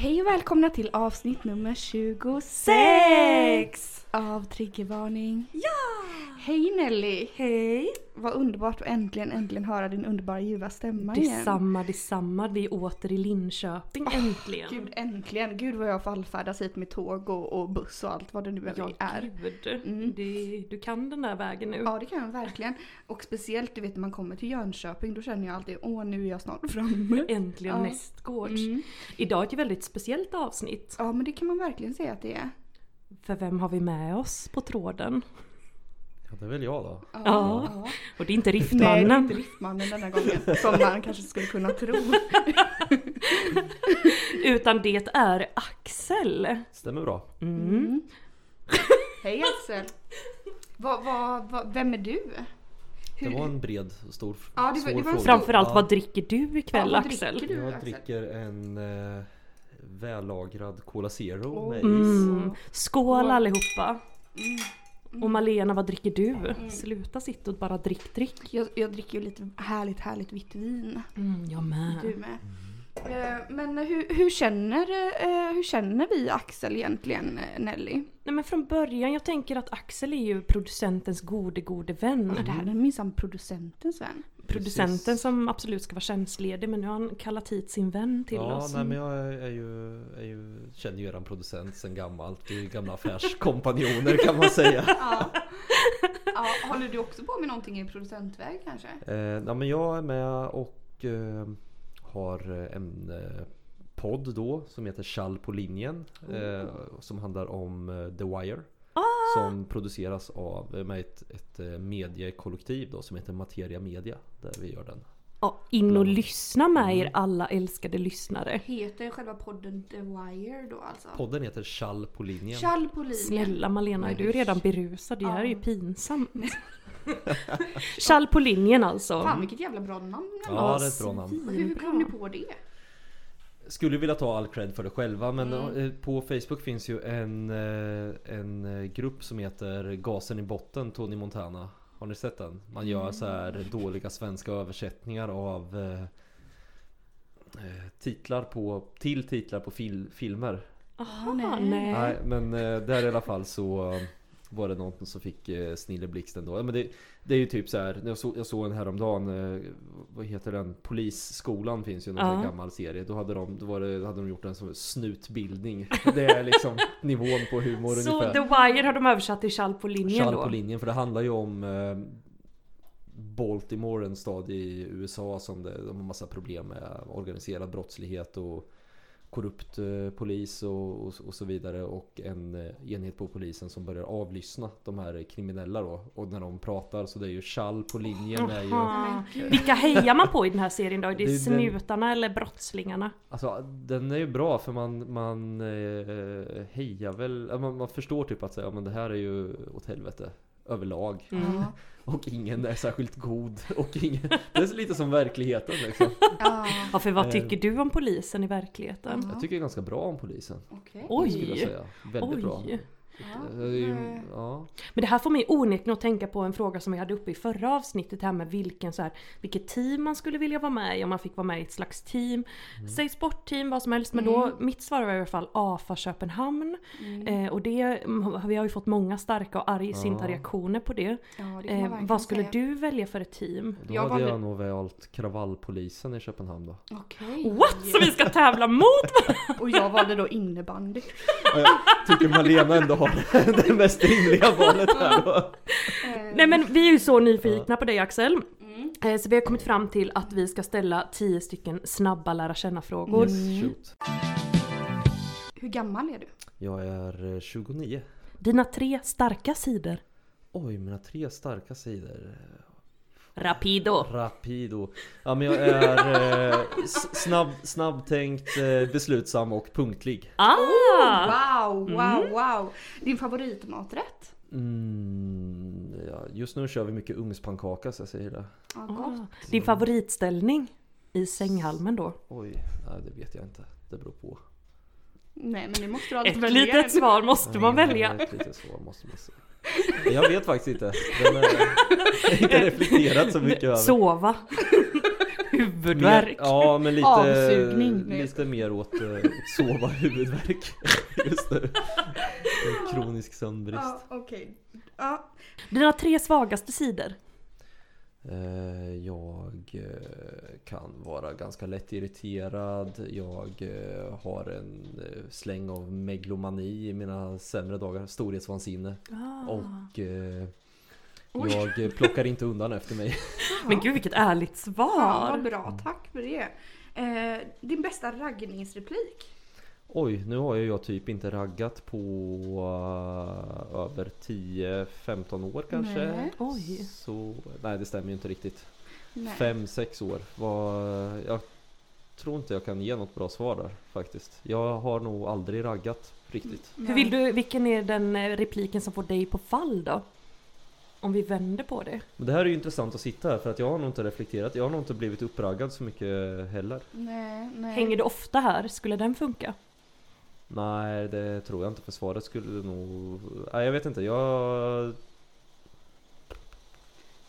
Hej och välkomna till avsnitt nummer 26 av Triggervarning. Ja! Hej Nelly! Hej! Vad underbart att äntligen, äntligen höra din underbara ljuva stämma igen. Detsamma, detsamma. Vi är åter i Linköping äntligen. Gud äntligen! Gud vad jag fallfärdas hit med tåg och, och buss och allt vad det nu ja, är. Gud. Mm. Det, du kan den där vägen nu. Ja det kan jag verkligen. Och speciellt du vet när man kommer till Jönköping då känner jag alltid åh nu är jag snart framme. Äntligen Ja. nästgårds. Mm. Idag är ett väldigt speciellt avsnitt. Ja men det kan man verkligen säga att det är. För vem har vi med oss på tråden? Ja, det är väl jag då. Ja. Och det är inte Nej, det är Riftmannen. inte Riftmannen denna gången. Som man kanske skulle kunna tro. Utan det är Axel. Stämmer bra. Mm. Hej Axel! Vad, vad, vad, vem är du? Det var en bred och stor, Ja, det var- svår det var en fråga. Framförallt Ja, vad dricker du ikväll Ja, vad Axel? dricker du? Jag Axel? dricker en eh, vällagrad Cola Zero med is. Mm. Skål allihopa! Mm. Och Malena vad dricker du? Sluta sitta och bara drick drick. Jag, jag dricker ju lite härligt härligt vitt vin. Mm, jag med. Du med. Eh, Men hur, hur, känner, eh, hur känner vi Axel egentligen eh, Nelly? Nej men från början, jag tänker att Axel är ju producentens gode gode vän. Ja, det här är minsann producentens vän. Producenten Precis. som absolut ska vara tjänstledig men nu har han kallat hit sin vän till Ja, oss. nej, men jag är, ju, är ju, känner ju eran producent sen gammalt. Vi är ju gamla affärskompanjoner kan man säga. Ja. ja, håller du också på med någonting i producentväg kanske? Eh, ja, men jag är med och eh, har en eh, podd då som heter Chall på linjen. Eh, som handlar om eh, The Wire. Som produceras av eh, med ett, ett eh, mediekollektiv då som heter Materia Media. Där vi gör den. Ja, in och lyssna med er alla älskade lyssnare. Heter själva podden The Wire då alltså? Podden heter Chall på linjen. Chall på linjen. Snälla Malena, är du redan berusad? Det här är ju pinsamt. Chall på linjen alltså. Fan vilket jävla bra namn Ja, det är ett bra namn. Hur kom ni på det? Skulle vilja ta all cred för det själva men Mm. eh, på Facebook finns ju en, eh, en eh, grupp som heter Gasen i botten Tony Montana. Har ni sett den? Man gör så här dåliga svenska översättningar av eh, eh, titlar på, till titlar på fil, filmer. Aha, nej. nej. Nej men eh, där i alla fall så eh, var det någon som fick eh, snilleblixten då. Ja, men det, det är ju typ så här. Jag såg, jag såg en häromdagen. Eh, vad heter den? Polisskolan finns ju. Någon sån här gammal serie. Då hade de, då var det, hade de gjort en sån snutbildning. Det är liksom nivån på humor Så ungefär. The Wire har de översatt till Chall på linjen Chall då? på linjen. För det handlar ju om eh, Baltimore, en stad i USA som det, de har massa problem med organiserad brottslighet och korrupt eh, polis och, och, och så vidare och en eh, enhet på polisen som börjar avlyssna de här kriminella då och när de pratar så det är ju Chall på linjen är ju Aha. Gud. Vilka hejar man på i den här serien då? Är det, Det är den- snutarna eller brottslingarna? Alltså den är ju bra för man, man eh, hejar väl, man, man förstår typ att säga, ja, men det här är ju åt helvete överlag. Mm. Och ingen är särskilt god. Och ingen, det är lite som verkligheten liksom. Ja, Ja för vad Eh. tycker du om polisen i verkligheten? Ja. Jag tycker ganska bra om polisen. okej. Oj. Skulle jag säga. Väldigt bra. Ja, ju, men- ja. Men det här får mig onekligen att tänka på en fråga som vi hade uppe i förra avsnittet här med vilken så här, vilket team man skulle vilja vara med i om man fick vara med i ett slags team. Mm. Säg sportteam, vad som helst. Men då, mitt svar var i alla fall AFA Köpenhamn. Mm. Eh, och det, mm, vi har ju fått många starka och argsinta Ja. reaktioner på det. Ja, det Eh, vad skulle säga. du välja för ett team? Då Jag hade valde- jag nog valt kravallpolisen i Köpenhamn då. Okej. What? Så vi ska tävla mot Och jag valde då innebandy. Tycker Malena ändå har det mest rimliga valet här då. Eh, Nej men vi är ju så nyfikna på dig Axel. Mm. Eh, Så vi har kommit fram till att vi ska ställa 10 stycken snabba lära känna frågor. Yes, shoot. Hur gammal är du? Jag är eh, 29. Dina tre starka sidor. Oj, mina tre starka sidor. Rapido. Rapido. Ja men jag är eh, snabb, snabbtänkt, eh, beslutsam och punktlig. Ah! Wow, wow, wow. Din favoritmaträtt? Mm, ja, just nu kör vi mycket ugnspannkaka så jag säger det. Ah. gott. Din favoritställning i sänghalmen då? Oj, nej det vet jag inte. Det beror på. Nej men det måste du alltid Ett välja. litet svar måste man Mm, välja. Ett litet svar måste man säga. Jag vet faktiskt inte. Den är, jag har inte reflekterat så mycket över. Sova. Mer, Huvudvärk. ja men lite, Avsugning. Lite mer åt, eh, sova huvudvärk just nu. En Kronisk sömnbrist. Ja, okej. Ja. Dina tre svagaste sidor? Eh, Jag eh, kan vara ganska lätt irriterad. Jag eh, har en släng av meglomani i mina sämre dagar. Storhetsvansinne. Ah. Och Oj. jag eh, plockar inte undan efter mig. Men gud vilket ärligt Ja, svar! vad bra, tack för det. Eh, din bästa raggningsreplik? Oj, nu har ju jag typ inte raggat på eh, över 10-15 år kanske. Nej. Oj. Så, nej det stämmer ju inte riktigt. Nej. 5-6 år. Vad, jag tror inte jag kan ge något bra svar där faktiskt. Jag har nog aldrig raggat riktigt. Hur vill du, vilken är den eh, repliken som får dig på fall då? Om vi vänder på det. Men det här är ju intressant att sitta här för att jag har nog inte reflekterat. Jag har nog inte blivit uppraggad så mycket heller. Nej, nej. Hänger du ofta här? Skulle den funka? Nej, det tror jag inte. För svaret skulle nog... Nej, jag vet inte. Jag...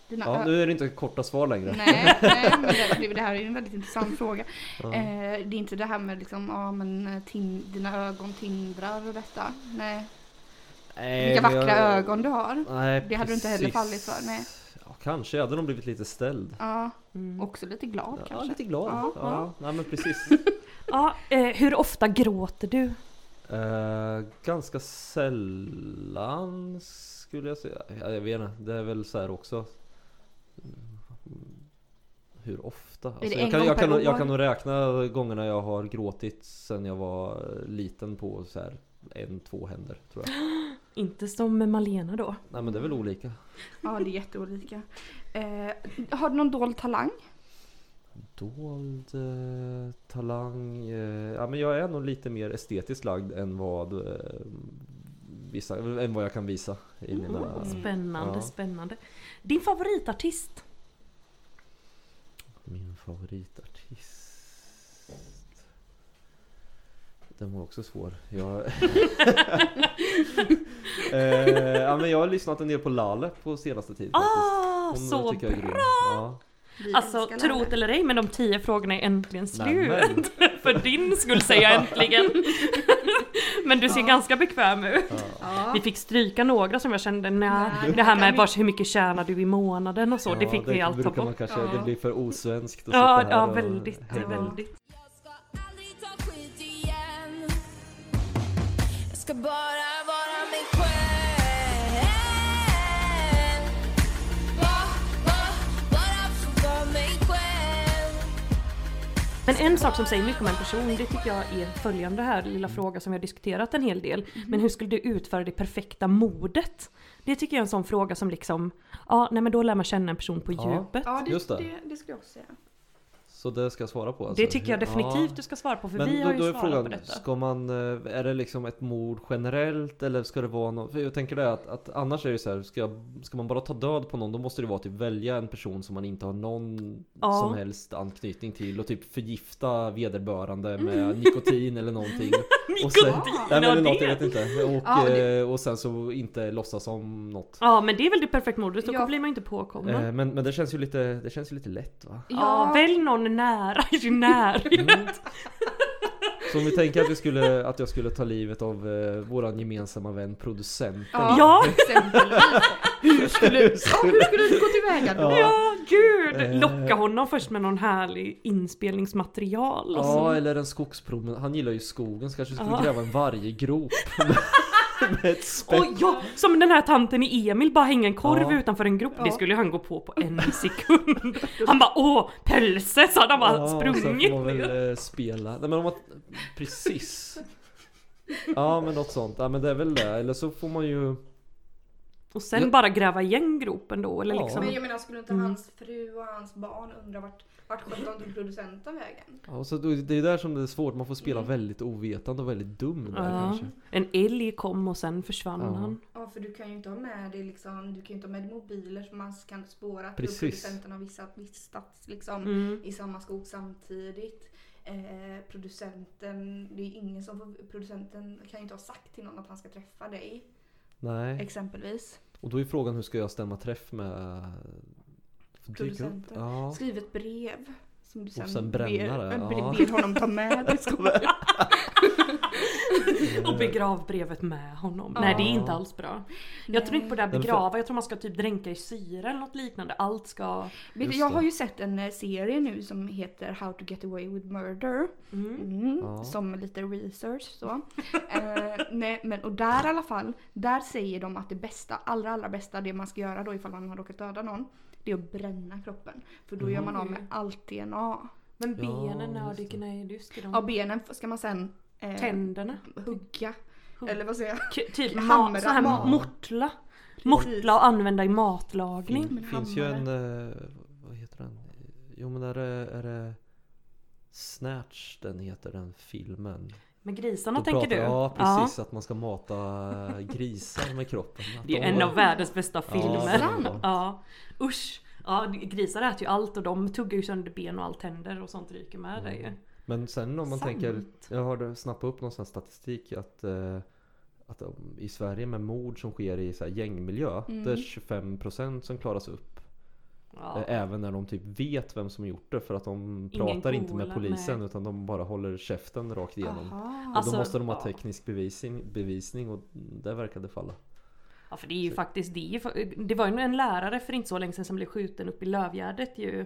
Dina Ja, nu är det inte korta svar längre. Nej, nej, men det, det här är ju en väldigt intressant fråga. Ja. Eh, det är inte det här med liksom, ja men eh, tin, dina ögon tindrar och detta. Nej. Nej, Vilka vackra jag- ögon du har. Nej, Det hade du inte heller precis. fallit för, nej. Ja, kanske. Hade nog blivit lite ställd. Ja, Mm. också lite glad Ja, kanske. lite glad. Ja, Ja, ja. Nej, men precis. Ja, eh, hur ofta gråter du? Eh, ganska sällan skulle jag säga. Ja, jag vet inte. Det är väl så här också. Hur ofta? Alltså, jag, kan, jag, kan, nog- jag kan nog räkna gångerna jag har gråtit sen jag var liten på så här en, två händer tror jag. Inte som med Malena då? Nej men det är väl olika. Ja, det är jätteolika. Eh, har du någon dold talang? Dold eh, talang. Eh, ja men jag är nog lite mer estetiskt lagd än vad eh, vissa, än vad jag kan visa i mina... Mm, spännande, Ja. spännande. Din favoritartist? Min favoritartist. Den var också svår. Jag... eh, ja, men jag har lyssnat en del på Lale på senaste tiden Ah, så bra! Ja. Alltså, älskar tro Lalle. det eller ej, men de tio frågorna är äntligen slut. För din skull säger jag äntligen. men du ser Ja. ganska bekväm ut. Ja. Vi fick stryka några som jag kände, nej, Nej, det här med vars, hur mycket tjänar du i månaden och så, det fick vi allt ta brukar man bort. kanske, Ja. Det blir för osvenskt att Ja, sitta här ja och väldigt, hänga. väldigt. Jag ska aldrig ta skit igen Jag ska bara Men en sak som säger mycket om en person, det tycker jag är följande här lilla fråga som vi har diskuterat en hel del. Men hur skulle du utföra det perfekta mordet? Det tycker jag är en sån fråga som liksom, ja nej men då lär man känna en person på Ja. djupet. Ja, det, Just det. det. Det, skulle jag också säga. Så det ska jag svara på alltså. Det tycker jag definitivt Ja. du ska svara på för Men vi då, har ju då är svarat frågan, på detta. ska man, eh, är det liksom ett mord generellt eller ska det vara något? För jag tänker det att, att annars är det så här, ska, ska man bara ta död på någon då måste det vara typ välja en person som man inte har någon Ja. som helst anknytning till och typ förgifta vederbörande med Mm. nikotin eller någonting. och sen, Nikotin, nej, men ja, eller något, jag vet inte. Och, Ja, det- eh, och sen så inte låtsas som något. Ja men det är väl det perfekta mordet, då Ja. blir man inte påkommen. Eh, men, men det känns ju lite, det känns ju lite lätt va? Ja, välj någon nära i din närhet. Mm. Så om vi tänker att, vi skulle, att jag skulle ta livet av eh, våran gemensamma vän producenten. Ja. Exempelvis. Hur skulle, ja, hur skulle du gå tillväga då? Ja. Ja, gud! Eh. Locka honom först med någon härlig inspelningsmaterial. och så. Ja, eller en skogspromenad. Han gillar ju skogen så kanske skulle Ja. gräva en varggrop med, ett spett. Och ja, som den här tanten i Emil, bara hänga en korv Ja. utanför en grop. Det Ja. skulle han gå på på en sekund. Han bara åh, pälse! Så hade han bara Ja, sprungit sen får man väl eh, spela. Nej men om man... Precis. Ja men något sånt. Ja men det är väl det. Eller så får man ju... Och sen Ja. bara gräva igen gropen då eller Ja. liksom? Men jag menar skulle inte Mm. hans fru och hans barn undra vart, vart sjutton tog producenten vägen? Ja, så det är där som det är svårt, man får spela Mm. väldigt ovetande och väldigt dum där Ja. kanske. En älg kom och sen försvann Ja. han. Ja för du kan ju inte ha med dig liksom, du kan ju inte ha med dig mobiler som man kan spåra att producenten har visat, vistats liksom Mm. i samma skog samtidigt. Eh, producenten, det är ingen som får, producenten kan ju inte ha sagt till någon att han ska träffa dig Nej, exempelvis. och då är frågan hur ska jag stämma träff med upp? Producenten. Ja. Skriv ett brev. Som du sen, sen bränna ber, det, ja. ber honom ta med. Och begrav brevet med honom. Ja. Nej det är inte alls bra. Jag tror inte på det här begrava, jag tror man ska typ dränka i syra eller något liknande. Allt ska... Jag har ju sett en eh, serie nu som heter How to get away with murder. Mm. Mm, Ja. Som lite research så. eh, nej, men, och där i alla fall, där säger de att det bästa, allra allra bästa det man ska göra då ifall man har råkat döda någon. Det är att bränna kroppen. För då gör man av med allt DNA. Men Ja, benen, ja, just det, det. nej just det. De... Av benen ska man sen eh, Tänderna. hugga. Hugg. Eller vad säger jag? K- typ Hamra ma- så här mat. mortla. Mortla och använda i matlagning. Det Men finns ju en, eh, vad heter den? Jo men är det, är det Snatch den heter den filmen. Med grisarna Då tänker pratar- du? Ja precis, att man ska mata grisar med kroppen. Att Det är de en har- av världens bästa Ja, filmer. Ja, är bra. usch. Ja, grisar äter ju allt och de tuggar ju sönder ben och allt tänder och sånt ryker med det ju. Men sen om man Sant. tänker, jag hörde snappa upp någon sån här statistik att, eh, att i Sverige med mord som sker i så här gängmiljö, Mm. det är 25% som klaras upp. Ja. Eh, Även när de typ vet vem som gjort det för att de Ingen pratar inte med polisen nej. utan de bara håller käften rakt igenom. Aha. Och Alltså, då måste de ha teknisk bevisning, bevisning och det verkade falla. Ja för det är ju faktiskt, det, är det var ju en lärare för inte så länge sedan som blev skjuten upp i Lövgärdet ju.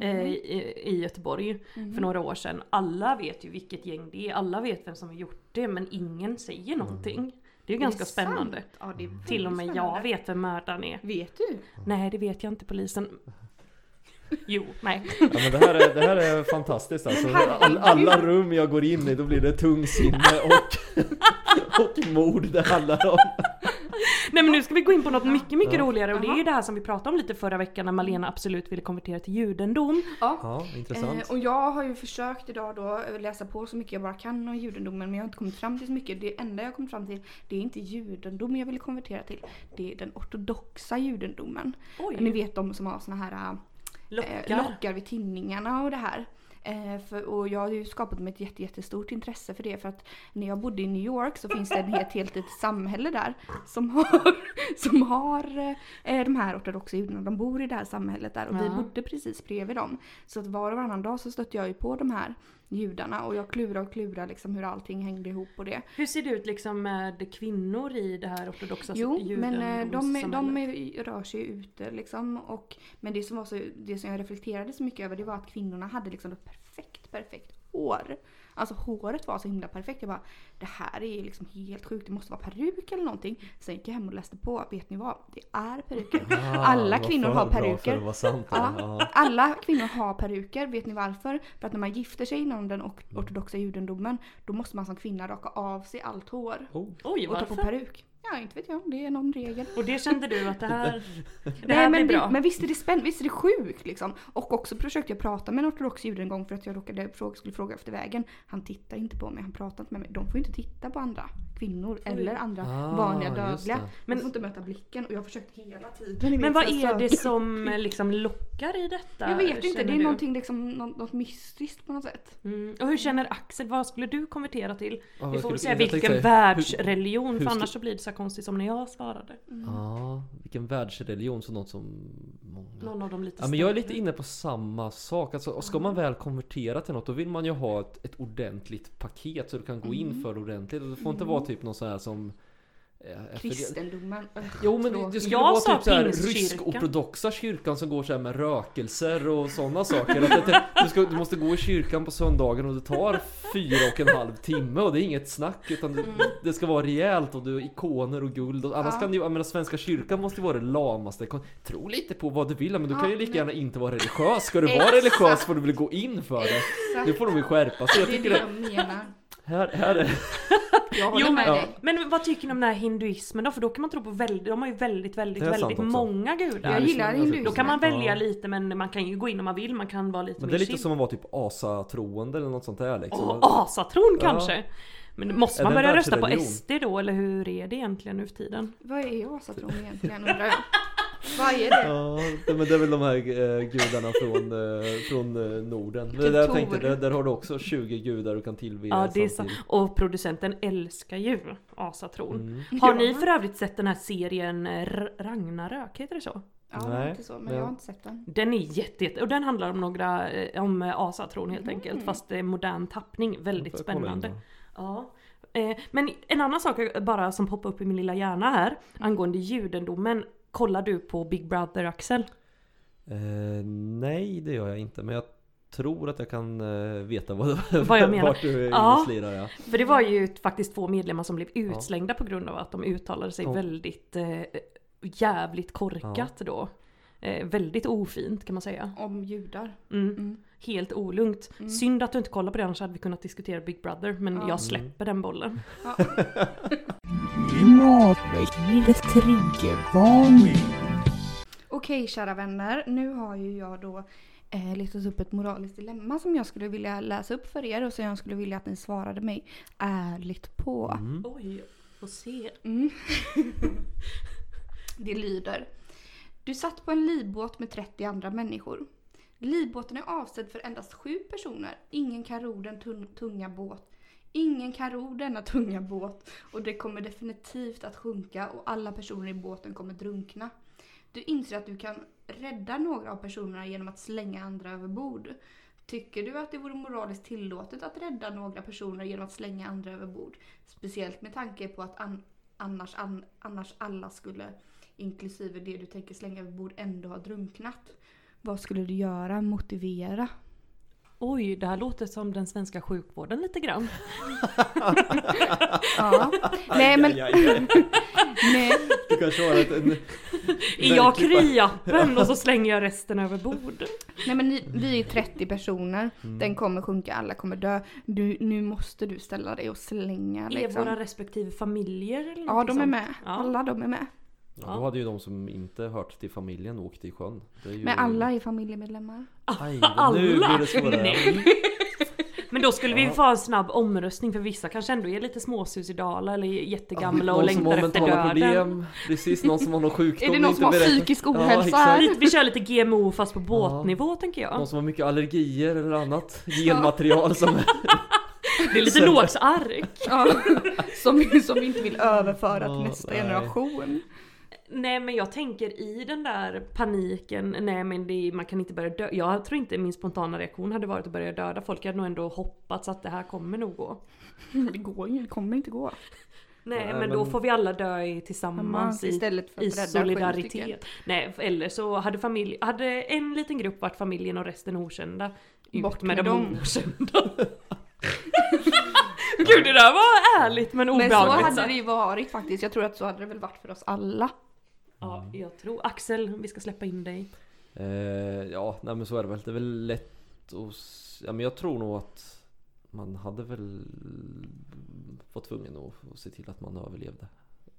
Eh, i, I Göteborg för några år sedan. Alla vet ju vilket gäng det är, alla vet vem som har gjort det men ingen säger någonting. Det är ju Är ganska det spännande. Ja, är Till och med jag spännande. vet vem mördaren är. Vet du? Nej det vet jag inte polisen. Jo, nej. Ja, men det, här är, det här är fantastiskt alltså. All, alla rum jag går in i då blir det tungsinne och, och mord det handlar om. Nej men nu ska vi gå in på något mycket, mycket Ja. roligare och det är ju det här som vi pratade om lite förra veckan när Malena absolut ville konvertera till judendom. Ja. Ja, intressant. Eh, och jag har ju försökt idag då eh, läsa på så mycket jag bara kan om judendomen men jag har inte kommit fram till så mycket. Det enda jag har kommit fram till det är inte judendom jag vill konvertera till. Det är den ortodoxa judendomen. Oj. Ni vet de som har såna här eh, Lockar. lockar vid tinningarna och det här. Eh, för, och jag har ju skapat mig ett jätte, jättestort intresse för det för att när jag bodde i New York så finns det en helt, helt ett samhälle där som har, som har eh, de här ortodoxa judarna. De bor i det här samhället där och vi Ja. bodde precis bredvid dem. Så att var och varannan dag så stötte jag ju på de här judarna och jag klurar och klurar liksom hur allting hängde ihop och det. Hur ser det ut liksom med kvinnor i det här ortodoxa Jo, men eh, de, är- de är, rör sig ute liksom. Och, men det som, var så, det som jag reflekterade så mycket över det var att kvinnorna hade liksom ett perfekt, perfekt hår. Alltså håret var så himla perfekt. Jag bara, det här är liksom helt sjukt. Det måste vara peruk eller någonting. Sen gick jag hem och läste på. Vet ni vad? Det är peruker. Ah, alla kvinnor har peruker. sant. Ja. Alla kvinnor har peruker. Vet ni varför? För att när man gifter sig inom den or- ortodoxa judendomen då måste man som kvinna raka av sig allt hår. Oh. Oj Och ta på peruk. Ja, inte vet jag. Det är någon regel. Och det kände du att det här, det Nej, här men, blir bra? det, men visst är det spännande, visst är det sjukt liksom. Och också försökte jag prata med en ortodox jude en gång för att jag råkade fråga, skulle fråga efter vägen. Han tittar inte på mig, han pratar inte med mig. De får ju inte titta på andra kvinnor eller andra Ah, vanliga dödliga. Men de får inte möta blicken och jag har försökt hela tiden. Men vad är det som liksom lockar i detta? Jag vet inte, det är du? någonting liksom, något, något mystiskt på något sätt. Mm. Och hur känner Axel, vad skulle du konvertera till? Ja, Vi får väl säga vilken säga, hur- världsreligion hur för annars så blir det så konstigt som när jag svarade. Ja, vilken världsreligion så något som många Någon av dem lite Ja men jag är lite inne på samma sak. Alltså, ska man väl konvertera till något då vill man ju ha ett, ett ordentligt paket så du kan gå in för det ordentligt. Det får inte vara typ någon sån här som... eh, Kristendomen. Jo men det, skulle Jag vara typ så här pingstkyrkan. rysk-ortodoxa kyrkan som går så här med rökelser och sådana saker. Att det, du, ska, du måste gå i kyrkan på söndagen och det tar fyra och en halv timme och det är inget snack utan det, det ska vara rejält och du har ikoner och guld och annars Ja. kan ju, jag menar Svenska kyrkan måste ju vara det lamaste. Tro lite på vad du vill men du kan ju lika gärna inte vara religiös. Ska du vara religiös får du väl gå in för det. Nu får de ju skärpa sig. Jag Det är tycker det det, jag menar. Här, här är... Jag håller Jo, med Ja. dig. Men vad tycker ni om den här hinduismen då? För då kan man tro på väldigt, de har ju väldigt, väldigt, väldigt många gudar. Jag gillar Då hinduismen. Då kan man välja Ja. lite men man kan ju gå in om man vill, man kan vara lite Men det är lite chill. som att vara typ asatroende eller något sånt där liksom. Åh, asatron Ja. kanske! Men måste man börja rösta på? SD då eller hur är det egentligen nu för tiden? Vad är asatron egentligen undrar jag? Vad är det? Ja, det- men det är väl de här eh, gudarna från, eh, från eh, Norden. Det där, jag tänkte, där, där har du också 20 gudar du kan tillbe Ja det är så. samtidigt. Och producenten älskar ju asatron. Mm. Har ni för övrigt sett den här serien Ragnarök, heter det så? Ja, Nej, inte så, men men- jag har inte sett den. Den är jätte, jätte och den handlar om några, om asatron helt Mm. enkelt fast det är modern tappning, väldigt spännande. Ja. Men en annan sak bara som poppar upp i min lilla hjärna här angående judendomen. Kollar du på Big Brother Axel? Eh, nej, det gör jag inte. Men jag tror att jag kan eh, veta vad, Vad jag menar. vart du Ja. slirar. Ja. För det var ju faktiskt två medlemmar som blev utslängda på grund av att de uttalade sig Ja. väldigt eh, jävligt korkat då. Eh, väldigt ofint kan man säga. Om judar. Mm. Mm. Helt olugnt. Mm. Synd att du inte kollar på det annars hade vi kunnat diskutera Big Brother men Ja. jag släpper den bollen. Klimatväckningens triggervarning. Okej kära vänner, nu har ju jag då eh, listat upp ett moraliskt dilemma som jag skulle vilja läsa upp för er och som jag skulle vilja att ni svarade mig ärligt på. Mm. Oj, får se. Mm. Det lyder. Du satt på en livbåt med 30 andra människor. Livbåten är avsedd för endast sju personer. Ingen kan ro den tun- tunga båt. Ingen kan ro denna tunga båt och det kommer definitivt att sjunka och alla personer i båten kommer drunkna. Du inser att du kan rädda några av personerna genom att slänga andra över bord. Tycker du att det vore moraliskt tillåtet att rädda några personer genom att slänga andra över bord? Speciellt med tanke på att an- annars, an- annars alla skulle, inklusive det du tänker slänga över bord, ändå ha drunknat. Vad skulle du göra? Motivera. Oj, det här låter som den svenska sjukvården lite grann. Ja. Nej men, nej. Du kanske har ett, en, Är jag kryappen och så slänger jag resten över bord? nej men ni, vi är 30 personer. Mm. Den kommer sjunka, alla kommer dö. Du, nu måste du ställa dig och slänga Är liksom. våra respektive familjer eller Ja, de är med. Ja. Alla de är med. Ja, då hade ju de som inte hört till familjen åkt i sjön. Det är ju... Men alla är familjemedlemmar. Aj, Alla? nu blir det svårare. Nej. Men då skulle vi Ja. få en snabb omröstning för vissa kanske ändå är lite småsuicidala eller jättegamla och som har längtar efter döden. problem, precis någon som har någon sjukdom Är det någon inte som har berättar. psykisk Ja, ohälsa? Lite, vi kör lite GMO fast på båtnivå tänker jag. Någon som har mycket allergier eller annat genmaterial som Det är lite Noaks ark. Ja, som, som vi inte vill överföra till Ja, nästa nej. generation. Nej men jag tänker i den där paniken, nej men det, man kan inte börja dö. Jag tror inte min spontana reaktion hade varit att börja döda folk. Jag hade nog ändå hoppats att det här kommer nog gå. Det går ju, det kommer inte gå. Nej, Nej, men, då men- får vi alla dö i, tillsammans i, Istället för i att stycken. solidaritet. Nej, eller så hade, familj, hade en liten grupp varit familjen och resten okända. Ut Bort med, med de dem. okända. Gud det där var ärligt men Men så obehagligt hade det ju varit faktiskt. Jag tror att så hade det väl varit för oss alla. Ja, jag tror. Axel, vi ska släppa in dig. Eh, ja, nej men så är det väl. Det är väl lätt att... Ja men jag tror nog att man hade väl varit tvungen att, att se till att man överlevde.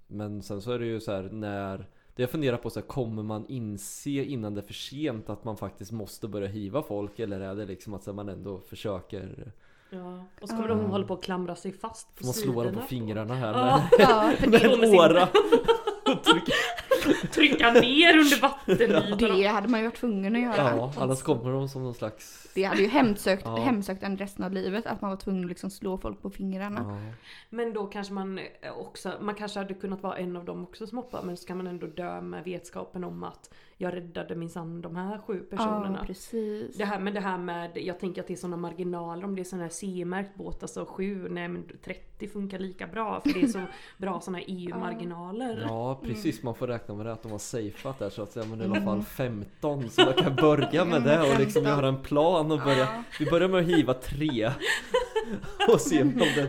Men sen så är det ju så här när... Det jag funderar på så här, kommer man inse innan det är för sent att man faktiskt måste börja hiva folk? Eller är det liksom att så här, man ändå försöker... Ja. Och så kommer de hålla på att klamra sig fast på man slå dem på fingrarna här Ja, med, Ja, med det- en åra? Trycka ner under vattenytorna. det hade man ju varit tvungen att göra. Ja, annars kommer de som någon slags... Det hade ju hemsökt, Ja. hemsökt en resten av livet att man var tvungen att liksom slå folk på fingrarna. Ja. Men då kanske man eh, också, man kanske hade kunnat vara en av dem också som hoppar men så kan man ändå dö med vetskapen om att jag räddade minsann de här sju personerna. Ja, precis. Det här med det här med, jag tänker att det är sådana marginaler om det är sån här CE-märkt båt, alltså 7, nej men 30 funkar lika bra för det är så bra såna här EU-marginaler. Ja precis, man får räkna med det att de har safeat där så att säga men i alla Mm. fall 15 så man kan börja med det och liksom 15. göra en plan och börja Ja. Vi börjar med att hiva tre och se om det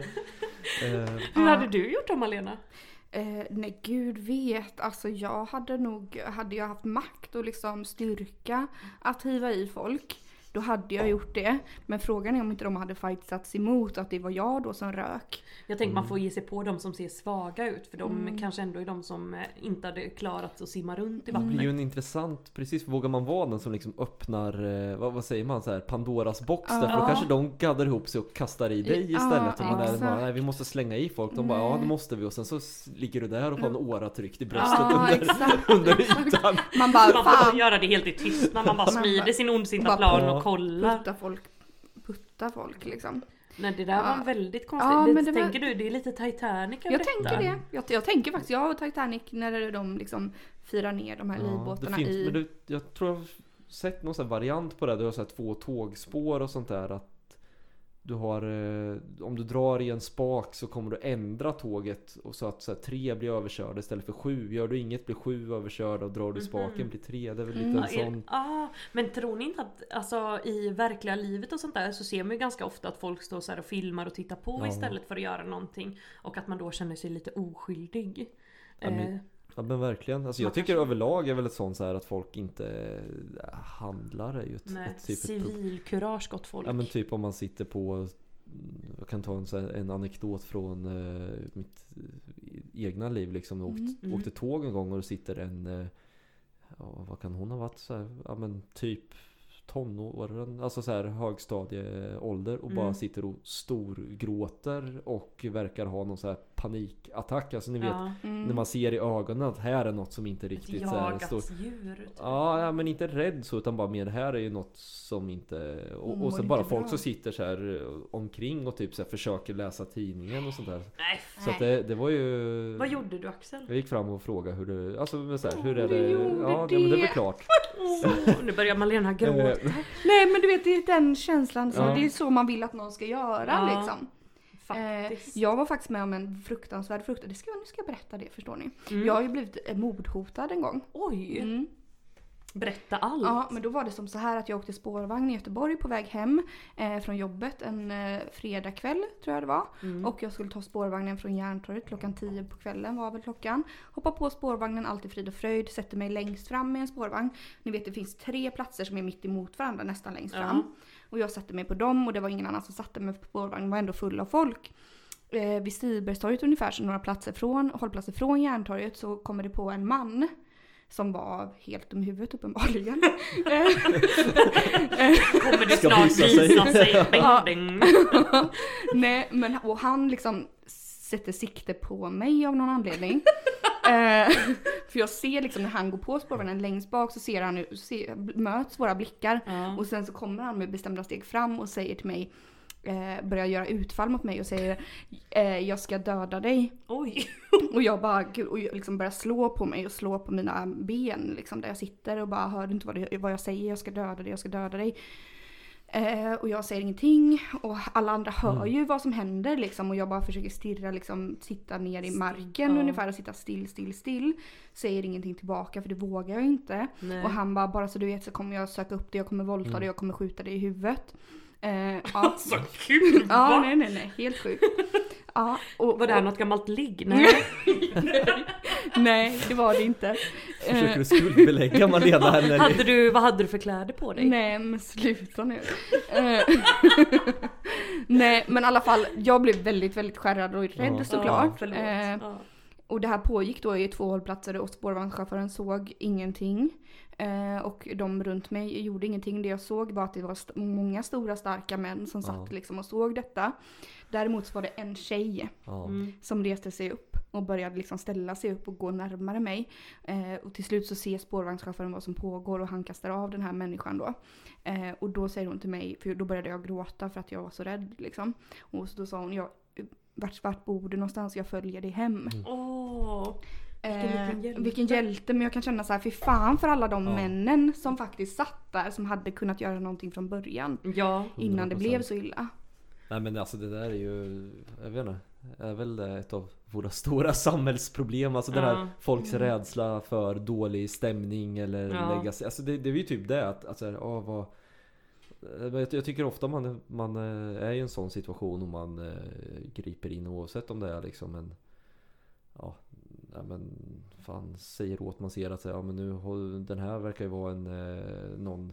eh, Hur hade du gjort då Malena? Eh, nej gud vet, alltså jag hade nog, hade jag haft makt och liksom styrka att hiva i folk då hade jag gjort det. Men frågan är om inte de hade fightsats emot att det var jag då som rök. Jag tänker man får ge sig på de som ser svaga ut för de kanske ändå är de som eh, inte hade klarat att simma runt i Det blir vattnet. ju en intressant, precis vågar man vara den som liksom öppnar, eh, vad, vad säger man, så här, Pandoras box där? För då kanske de gaddar ihop sig och kastar i dig istället. och man är bara, nej vi måste slänga i folk. De bara, ja det måste vi. Och sen så ligger du där och får en åra tryckt i bröstet under, exakt. under ytan. Man bara, Man får göra det helt i tystnad, man bara Man smider bara- sin ondsinta plan och kollar. putta folk, putta folk liksom. Nej det där var Ja. väldigt konstigt. Ja, det, men det var- tänker du, det är lite Titanic Jag detta? tänker det. Jag, jag tänker faktiskt, jag och Titanic när de liksom firar ner de här Ja, det livbåtarna finns, i... men du, jag tror jag har sett någon sån här variant på det. Du har så här två tågspår och sånt där. Att du har, eh, om du drar i en spak så kommer du ändra tåget och så att så här, tre blir överkörda istället för sju. Gör du inget blir sju överkörda och drar du i spaken blir tre. Det är väl lite Mm. en sån. ah, men tror ni inte att alltså, i verkliga livet och sånt där så ser man ju ganska ofta att folk står så och filmar och tittar på Ja. istället för att göra någonting. Och att man då känner sig lite oskyldig. Ja, men- Eh, Ja men verkligen. Alltså, jag Man tycker kanske- överlag är väl ett sånt så här att folk inte äh, handlar är ju ett, nej, ett, typ civilkurage gott folk. Ja men typ om man sitter på mm, Jag kan ta en, här, en anekdot från eh, mitt eh, egna liv liksom. Jag åkte, Mm. åkte tåg en gång och det sitter en eh, Ja vad kan hon ha varit så här, Ja men typ tonåren, alltså så här högstadieålder och bara Mm. sitter och storgråter och verkar ha någon så här panikattack. Alltså ni vet ja, Mm. när man ser i ögonen att här är något som inte riktigt så här, jagat står djur. typ. Ja, men inte rädd så utan bara mer det här är ju något som inte Och, Hon och så bara folk bra. som sitter så här eh, omkring och typ så här försöker läsa tidningen och sånt där Nej, Så att det, det var ju vad gjorde du Axel? Jag gick fram och frågade hur det Alltså men så här, hur är du det? Ja, det, men det är väl klart Åh, nu börjar Malena gråta. Eh, Nej men du vet det är den känslan, så Ja. det är så man vill att någon ska göra Ja. liksom. Faktiskt. Eh, jag var faktiskt med om en fruktansvärd frukt. Det ska, nu ska jag berätta det förstår ni. Mm. Jag har ju blivit mordhotad en gång. Oj! Mm. Berätta allt. Ja, men då var det som så här att jag åkte spårvagn i Göteborg på väg hem eh, från jobbet en eh, fredagkväll tror jag det var. Mm. Och jag skulle ta spårvagnen från Järntorget klockan 10 på kvällen var väl klockan. Hoppa på spårvagnen, allt är frid och fröjd, sätter mig längst fram med en spårvagn. Ni vet det finns tre platser som är mitt emot varandra nästan längst fram. Och jag satte mig på dem och det var ingen annan som satte mig på spårvagnen, var ändå full av folk. Eh, vid Stibergstorget ungefär, så några platser från, hållplatser från Järntorget så kommer det på en man. Som var helt dum i huvudet uppenbarligen. Kommer det snart visa sig. visa sig. Bing, Ja. Nej men och han liksom sätter sikte på mig av någon anledning. Eh, för jag ser liksom när han går på spårvagnen längst bak så ser han, se, möts våra blickar. Ja. Och sen så kommer han med bestämda steg fram och säger till mig, eh, börjar göra utfall mot mig och säger eh, jag ska döda dig. Oj. Och jag bara, gud, och jag liksom börjar slå på mig och slå på mina ben liksom där jag sitter och bara hör du inte vad, det, vad jag säger, jag ska döda dig, jag ska döda dig. Eh, och jag säger ingenting och alla andra hör ju vad som händer liksom och jag bara försöker stirra liksom, sitta ner i marken ja. ungefär och sitta still, still, still. Säger ingenting tillbaka för det vågar jag inte. Nej. Och han bara, bara så du vet så kommer jag söka upp dig, jag kommer våldta Mm. dig, jag kommer skjuta dig i huvudet. Eh, ja. Alltså gud ja, nej nej nej, helt sjukt. Ja, och, Var det här och- något gammalt ligg? Nej. Nej, det var det inte. Försöker Eh, du skuldbelägga Malena här eller? hade du, vad hade du för kläder på dig? Nej men sluta nu. Eh, Nej men i alla fall, jag blev väldigt väldigt skärrad och rädd Ja. såklart. förlåt. Eh, Ja. och det här pågick då i två hållplatser och spårvagnschauffören såg ingenting. Eh, och de runt mig gjorde ingenting. Det jag såg var att det var st- många stora starka män som satt Ja. liksom och såg detta. Däremot så var det en tjej Ja. Mm. som reste sig upp och började liksom ställa sig upp och gå närmare mig. Eh, och till slut så ser spårvagnschauffören vad som pågår och han kastar av den här människan då. Eh, och då säger hon till mig, för då började jag gråta för att jag var så rädd liksom. Och så då sa hon, jag, vart, vart bor du någonstans? Jag följer dig hem. Åh. Vilken Eh, vilken hjälte, men jag kan känna så här, fy fan för alla de Ja. männen som faktiskt satt där som hade kunnat göra någonting från början. Ja. Innan det 100%. blev så illa. Nej men alltså det där är ju, jag vet inte, är väl ett av våra stora samhällsproblem. Alltså den Ja. här folks rädsla för dålig stämning eller Ja. lägga sig. Alltså det, det är ju typ det att, alltså, ja, vad, Eh, jag jag tycker ofta man, man eh, är i en sån situation och man eh, griper in oavsett om det är liksom en Ja, nej men fan säger åt man ser att ja, men nu den här verkar ju vara en eh, någon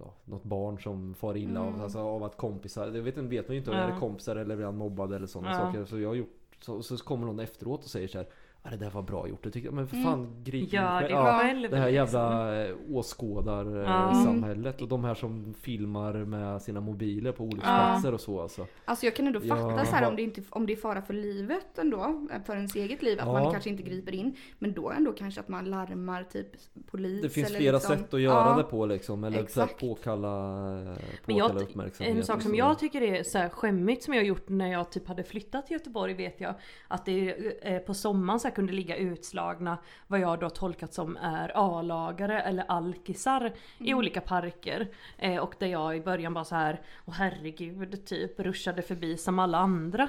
ja, något barn som far illa Mm. av, alltså, av att kompisar, det vet, vet man ju inte om Ja. det är kompisar eller blir han mobbad eller sådana Ja. saker. Så jag har gjort, så, så kommer någon efteråt och säger så här. Ah, det där var bra gjort. Jag. Men för Mm. fan grip Gör det ja, själv. Det här liksom. jävla eh, åskådar eh, Ja. samhället och de här som filmar med sina mobiler på Ja. olycksplatser och så alltså. Alltså jag kan ändå fatta Ja. så här om det, inte, om det är fara för livet ändå, för ens eget liv, att Ja. man kanske inte griper in. Men då ändå kanske att man larmar typ polis Det finns eller flera liksom, sätt att göra ja, det på liksom. Eller exakt. påkalla, Men påkalla jag, uppmärksamhet. en sak som jag tycker är så här skämmigt som jag gjort när jag typ hade flyttat till Göteborg vet jag Att det eh, på sommaren så kunde ligga utslagna vad jag då tolkat som är A-lagare eller alkisar i Mm. olika parker. Eh, och där jag i början bara så här, åh herregud, typ ruschade förbi som alla andra.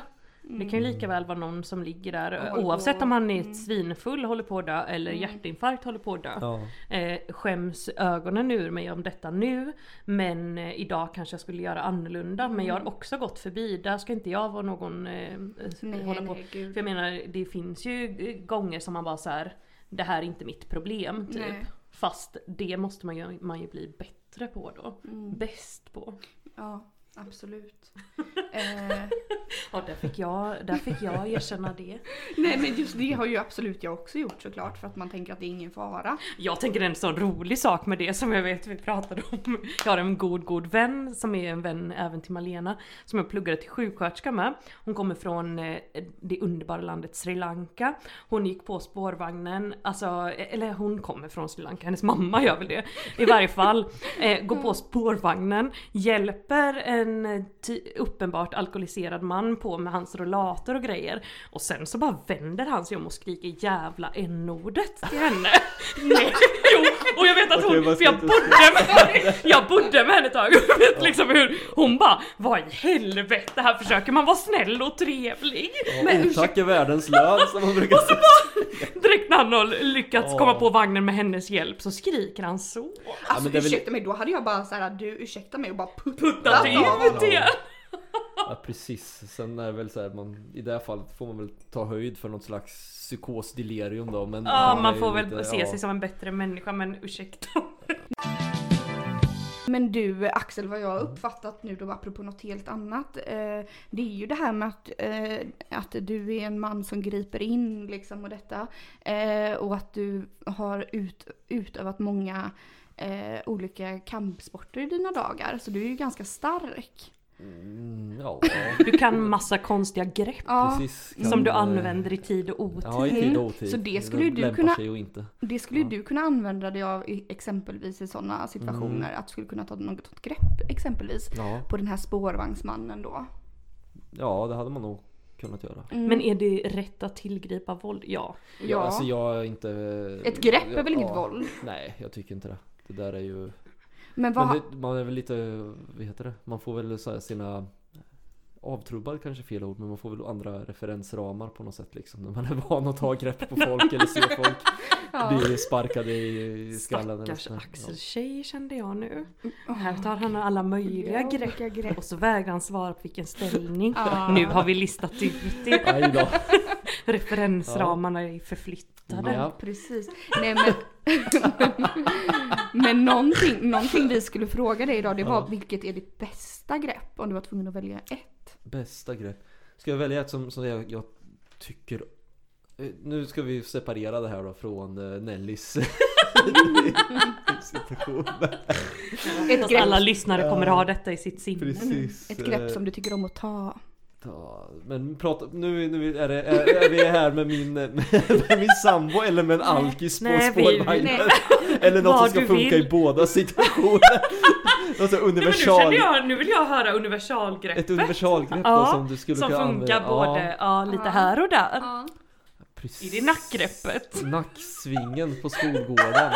Det kan ju lika väl vara någon som ligger där håller oavsett på- om han är mm. svinfull håller på att dö eller Mm. hjärtinfarkt håller på att dö Ja. eh, skäms ögonen ur mig om detta nu. Men eh, idag kanske jag skulle göra annorlunda. Men jag har också gått förbi. Där ska inte jag vara någon eh, Nej, hålla på. nej. För jag menar det finns ju eh, gånger som man bara så här. Det här är inte mitt problem typ. Nej. Fast det måste man ju, man ju bli bättre på då. Mm. Bäst på. Ja, absolut. eh, Ja där fick jag, där fick jag erkänna det. nej men just det har ju absolut jag också gjort såklart för att man tänker att det är ingen fara. Jag tänker en sån rolig sak med det som jag vet vi pratade om. Jag har en god god vän som är en vän även till Malena. Som jag pluggade till sjuksköterska med. Hon kommer från eh, det underbara landet Sri Lanka. Hon gick på spårvagnen, alltså, eller hon kommer från Sri Lanka, hennes mamma gör väl det. I varje fall, eh, går på spårvagnen, hjälper en eh, ty- uppenbart alkoholiserad man på med hans rollator och grejer. Och sen så bara vänder han sig om och skriker jävla n-ordet till henne. Nej, jo, och jag vet att hon, för jag bodde med, jag bodde med henne ett tag och vet liksom hur hon bara Vad i helvete, här försöker man vara snäll och trevlig. Ja, otack är världens lön som man brukar säga. Direkt när han har lyckats Ja. komma på vagnen med hennes hjälp så skriker han så. Alltså men det är väl- ursäkta mig, då hade jag bara såhär du ursäkta mig och bara puttat Putta till till Ja precis. Sen är det väl så här, man, i det här fallet får man väl ta höjd för något slags psykosdelirium då. Men Ja, man får väl lite- se ja. sig som en bättre människa men ursäkta. Men du Axel, vad jag har uppfattat nu då apropå något helt annat. Eh, det är ju det här med att, eh, att du är en man som griper in liksom och detta. Eh, och att du har ut, utövat många eh, olika kampsporter i dina dagar. Så du är ju ganska stark. Mm, ja, Du kan massa konstiga grepp Ja, precis. som du Kan, eh, använder i tid och otid. Ja, i tid och otid. Så det skulle ju du kunna- det skulle Ja. du kunna använda dig av i, exempelvis i sådana situationer. Mm. Att du skulle kunna ta något grepp exempelvis Ja, på den här spårvagnsmannen då. ja, det hade man nog kunnat göra. Mm. Men är det rätt att tillgripa våld? Ja. Ja. Alltså jag är inte... Ett grepp är väl ja, inget våld? Nej, jag tycker inte det. Det där är ju... Men vad... Men det, man är väl lite, vad heter det? Man får väl så här sina Avtrubbad kanske fel ord men man får väl andra referensramar på något sätt liksom När man är van att ta grepp på folk eller se folk ja. bli sparkade i skallen eller Stackars. Axel-tjej kände jag nu. Här tar han alla möjliga Ja, grepp. grepp. Och så vägrar han svara på vilken ställning. Ah. Nu har vi listat ut det. Ja. Referensramarna är förflyttade. Ja. Precis. Nej men... men någonting, någonting vi skulle fråga dig idag det var Ja. vilket är ditt bästa grepp om du var tvungen att välja ett? Bästa grepp. Ska jag välja ett som, som jag, jag tycker eh, Nu ska vi separera det här då från eh, Nellys situation. Ett grepp, alla lyssnare kommer ha detta i sitt sinne. Precis. ett grepp som du tycker om att ta. Ja, men prata, nu, nu är, det, är, är vi här med min, med min sambo eller med en alkis på Nej, spårvagnen? Eller något som ska funka vill. i båda situationer. Något sånt Nej, men nu, universal, jag, nu vill jag höra universalgreppet. ett universalgrepp då, Ja, som du skulle som kunna funkar använda. både ja, lite här och där. precis. I det nackgreppet. Nacksvingen på skolgården.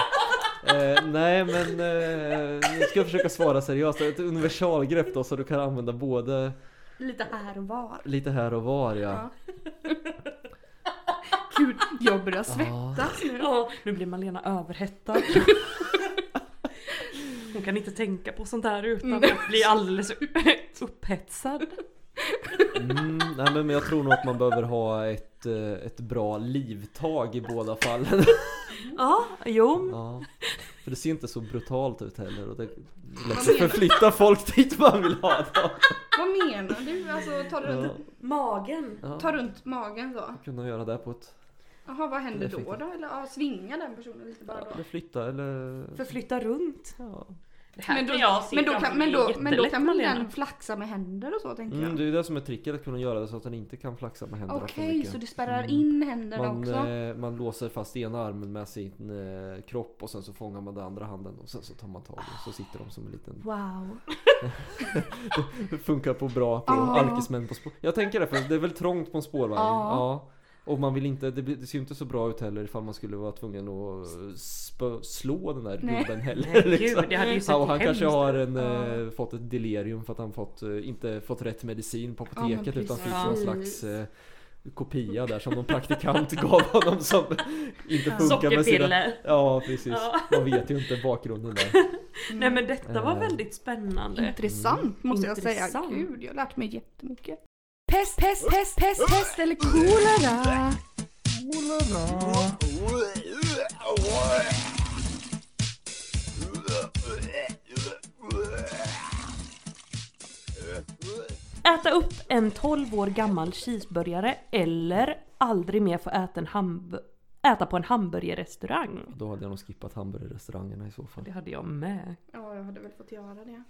Eh, nej men eh, nu ska jag försöka svara seriöst. Ett universalgrepp då så du kan använda både Lite här och var. lite här och var ja. Gud, jag börjar svettas nu. Ja, nu blir Malena överhettad. Hon kan inte tänka på sånt här utan att bli alldeles upphetsad. Mm, nej men jag tror nog att man behöver ha ett, eh, ett bra livtag i båda fallen. Ja, jo. Ja. För det ser inte så brutalt ut heller och det är lätt att förflytta folk dit man vill ha dem. Vad menar du? Alltså ta runt, Ja, Magen! ja. ta runt magen så? Kunna göra det på ett... Jaha, vad händer då då? Eller ja, svinga den personen lite bara då? Eller flytta eller... Förflytta runt. Ja. Det här Men då, kan jag se men då, kan, men då, men då kan man den flaxa med händer och så tänker Mm, jag. det är ju det som är tricket, att kunna göra det så att den inte kan flaxa med händerna för Okej, mycket. så du spärrar Mm. in händerna Man, också? eh, man låser fast ena armen med sin eh, kropp och sen så fångar man den andra handen och sen så tar man tag och så sitter de som en liten... Wow. Det funkar på bra på Ja. alkismän på spår. Jag tänker det för det är väl trångt på en spårvagn? Ja. Ja. Och man vill inte, det, det ser ju inte så bra ut heller ifall man skulle vara tvungen att spö, slå den där gubben heller. Nej, liksom. gud, det hade ju sett Ja, och han hemskt kanske har en, Ja. eh, fått ett delirium för att han fått, eh, inte fått rätt medicin på Ja, apoteket utan fick någon slags eh, kopia där som någon praktikant gav honom som inte funkar med sina... Ja precis, Ja. man vet ju inte bakgrunden där. Nej men detta var Eh. väldigt spännande. Intressant måste jag säga. Intressant. Gud, jag har lärt mig jättemycket. Pest, pest, pest, pest, pest eller kolera? Äta upp en 12 år gammal cheeseburgare eller aldrig mer få äta, en hamburgare? Äta på en hamburgerrestaurang. Då hade jag nog skippat hamburgerrestaurangerna i så fall. Det hade jag med. Ja, jag hade väl fått göra det.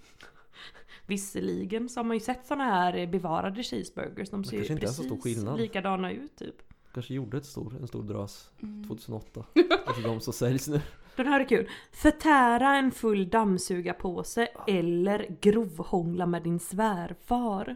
Visserligen så har man ju sett såna här bevarade cheeseburgers. De ser ju precis stor skillnad. likadana ut typ. Kanske gjorde ett stor, en stor drös Mm. 2008. Kanske de som säljs nu. Den här är kul. Förtära en full dammsugarpåse eller grovhångla med din svärfar.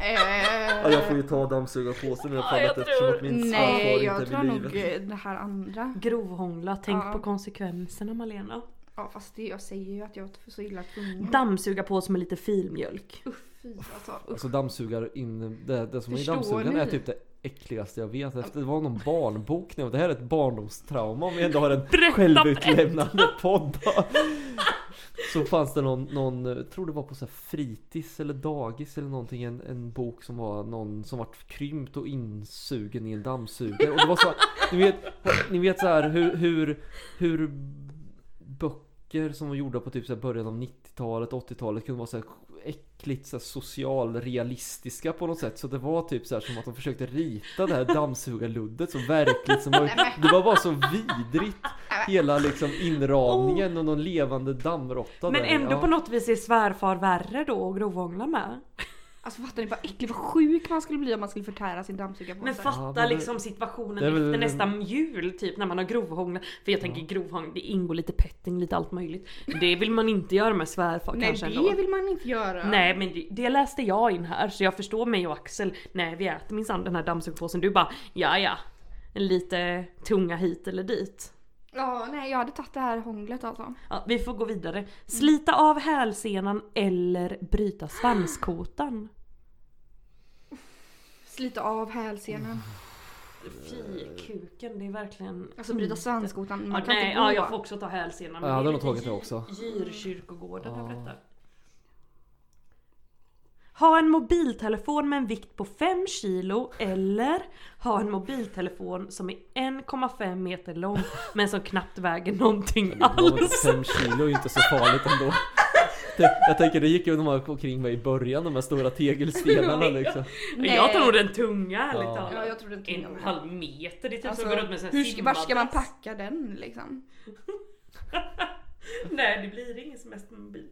Ja, jag får ju ta dammsugarpåsen i alla fall jag eftersom tror- att min Nej, jag inte tror nog livet. eh, det här andra. Grovhångla, tänk Ja. på konsekvenserna Malena. Ja, fast det, jag säger ju att jag är så illa tvungen. Dammsugarpåse med lite filmjölk. Uff, fy alltså. Uff. Alltså dammsugar in, det, det som är i Förstår dammsugaren ni? är typ det äckligaste jag vet. Efter, det var någon barnbok nu och det här är ett barndomstrauma om vi ändå har en Berätta, självutlämnande podd. Så fanns det någon, någon, jag tror det var på så här fritids eller dagis eller någonting, en, en bok som var någon som vart krympt och insugen i en dammsugare. Och det var så, ni vet, ni vet så här hur, hur, hur böcker som var gjorda på typ så här början av 90-talet, 80-talet kunde vara så här äckligt så här socialrealistiska på något sätt. Så det var typ så här som att de försökte rita det här dammsugarluddet så verkligt som möjligt. Det var bara så vidrigt. Hela liksom inramningen och någon levande dammråtta Men där. ändå ja. på något vis är svärfar värre då att grovhångla med. Alltså fattar ni vad äcklig, vad sjuk man skulle bli om man skulle förtära sin dammsugarpåse? Men fatta Ja, men det- liksom situationen det väl- efter nästa jul typ när man har grovhånglat. För jag tänker grovhångla, det ingår lite petting, lite allt möjligt. Det vill man inte göra med svärfar Nej, kanske det ändå. vill man inte göra. Nej men det, det läste jag in här så jag förstår mig och Axel. Nej vi äter minsann den här dammsugarpåsen. Du bara ja ja. Lite tunga hit eller dit. Ja, nej, jag hade tagit det här hånglet alltså. Ja, vi får gå vidare. Slita av hälsenan eller bryta svanskotan. Slita av hälsenan. Fy kuken, det är verkligen... Alltså bryta inte- svanskotan, man Ja, kan nej, inte gå. ja, jag får också ta hälsenan. Ja, jag hade nog tagit det också. Djurkyrkogården över Ja. detta. Ha en mobiltelefon med en vikt på 5 kilo eller ha en mobiltelefon som är 1,5 meter lång men som knappt väger någonting alls. 5 kilo är ju inte så farligt ändå. Jag tänker det gick ju gick omkring med i början, de här stora tegelstenarna liksom. Men Jag tar nog den tunga ärligt Ja. talat. Ja, jag tror den En och en halv meter, det är typ Alltså, som att gå runt med en hur, ska- var ska man packa den liksom? Nej det blir ingen semestermobil.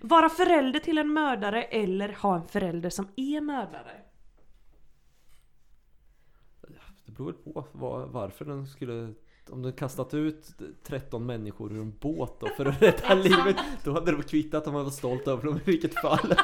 Vara förälder till en mördare eller ha en förälder som är mördare. Det beror på var, varför den skulle om den kastat ut 13 människor ur en båt då för att rädda livet Då hade det kvittat om man var stolt över dem i vilket fall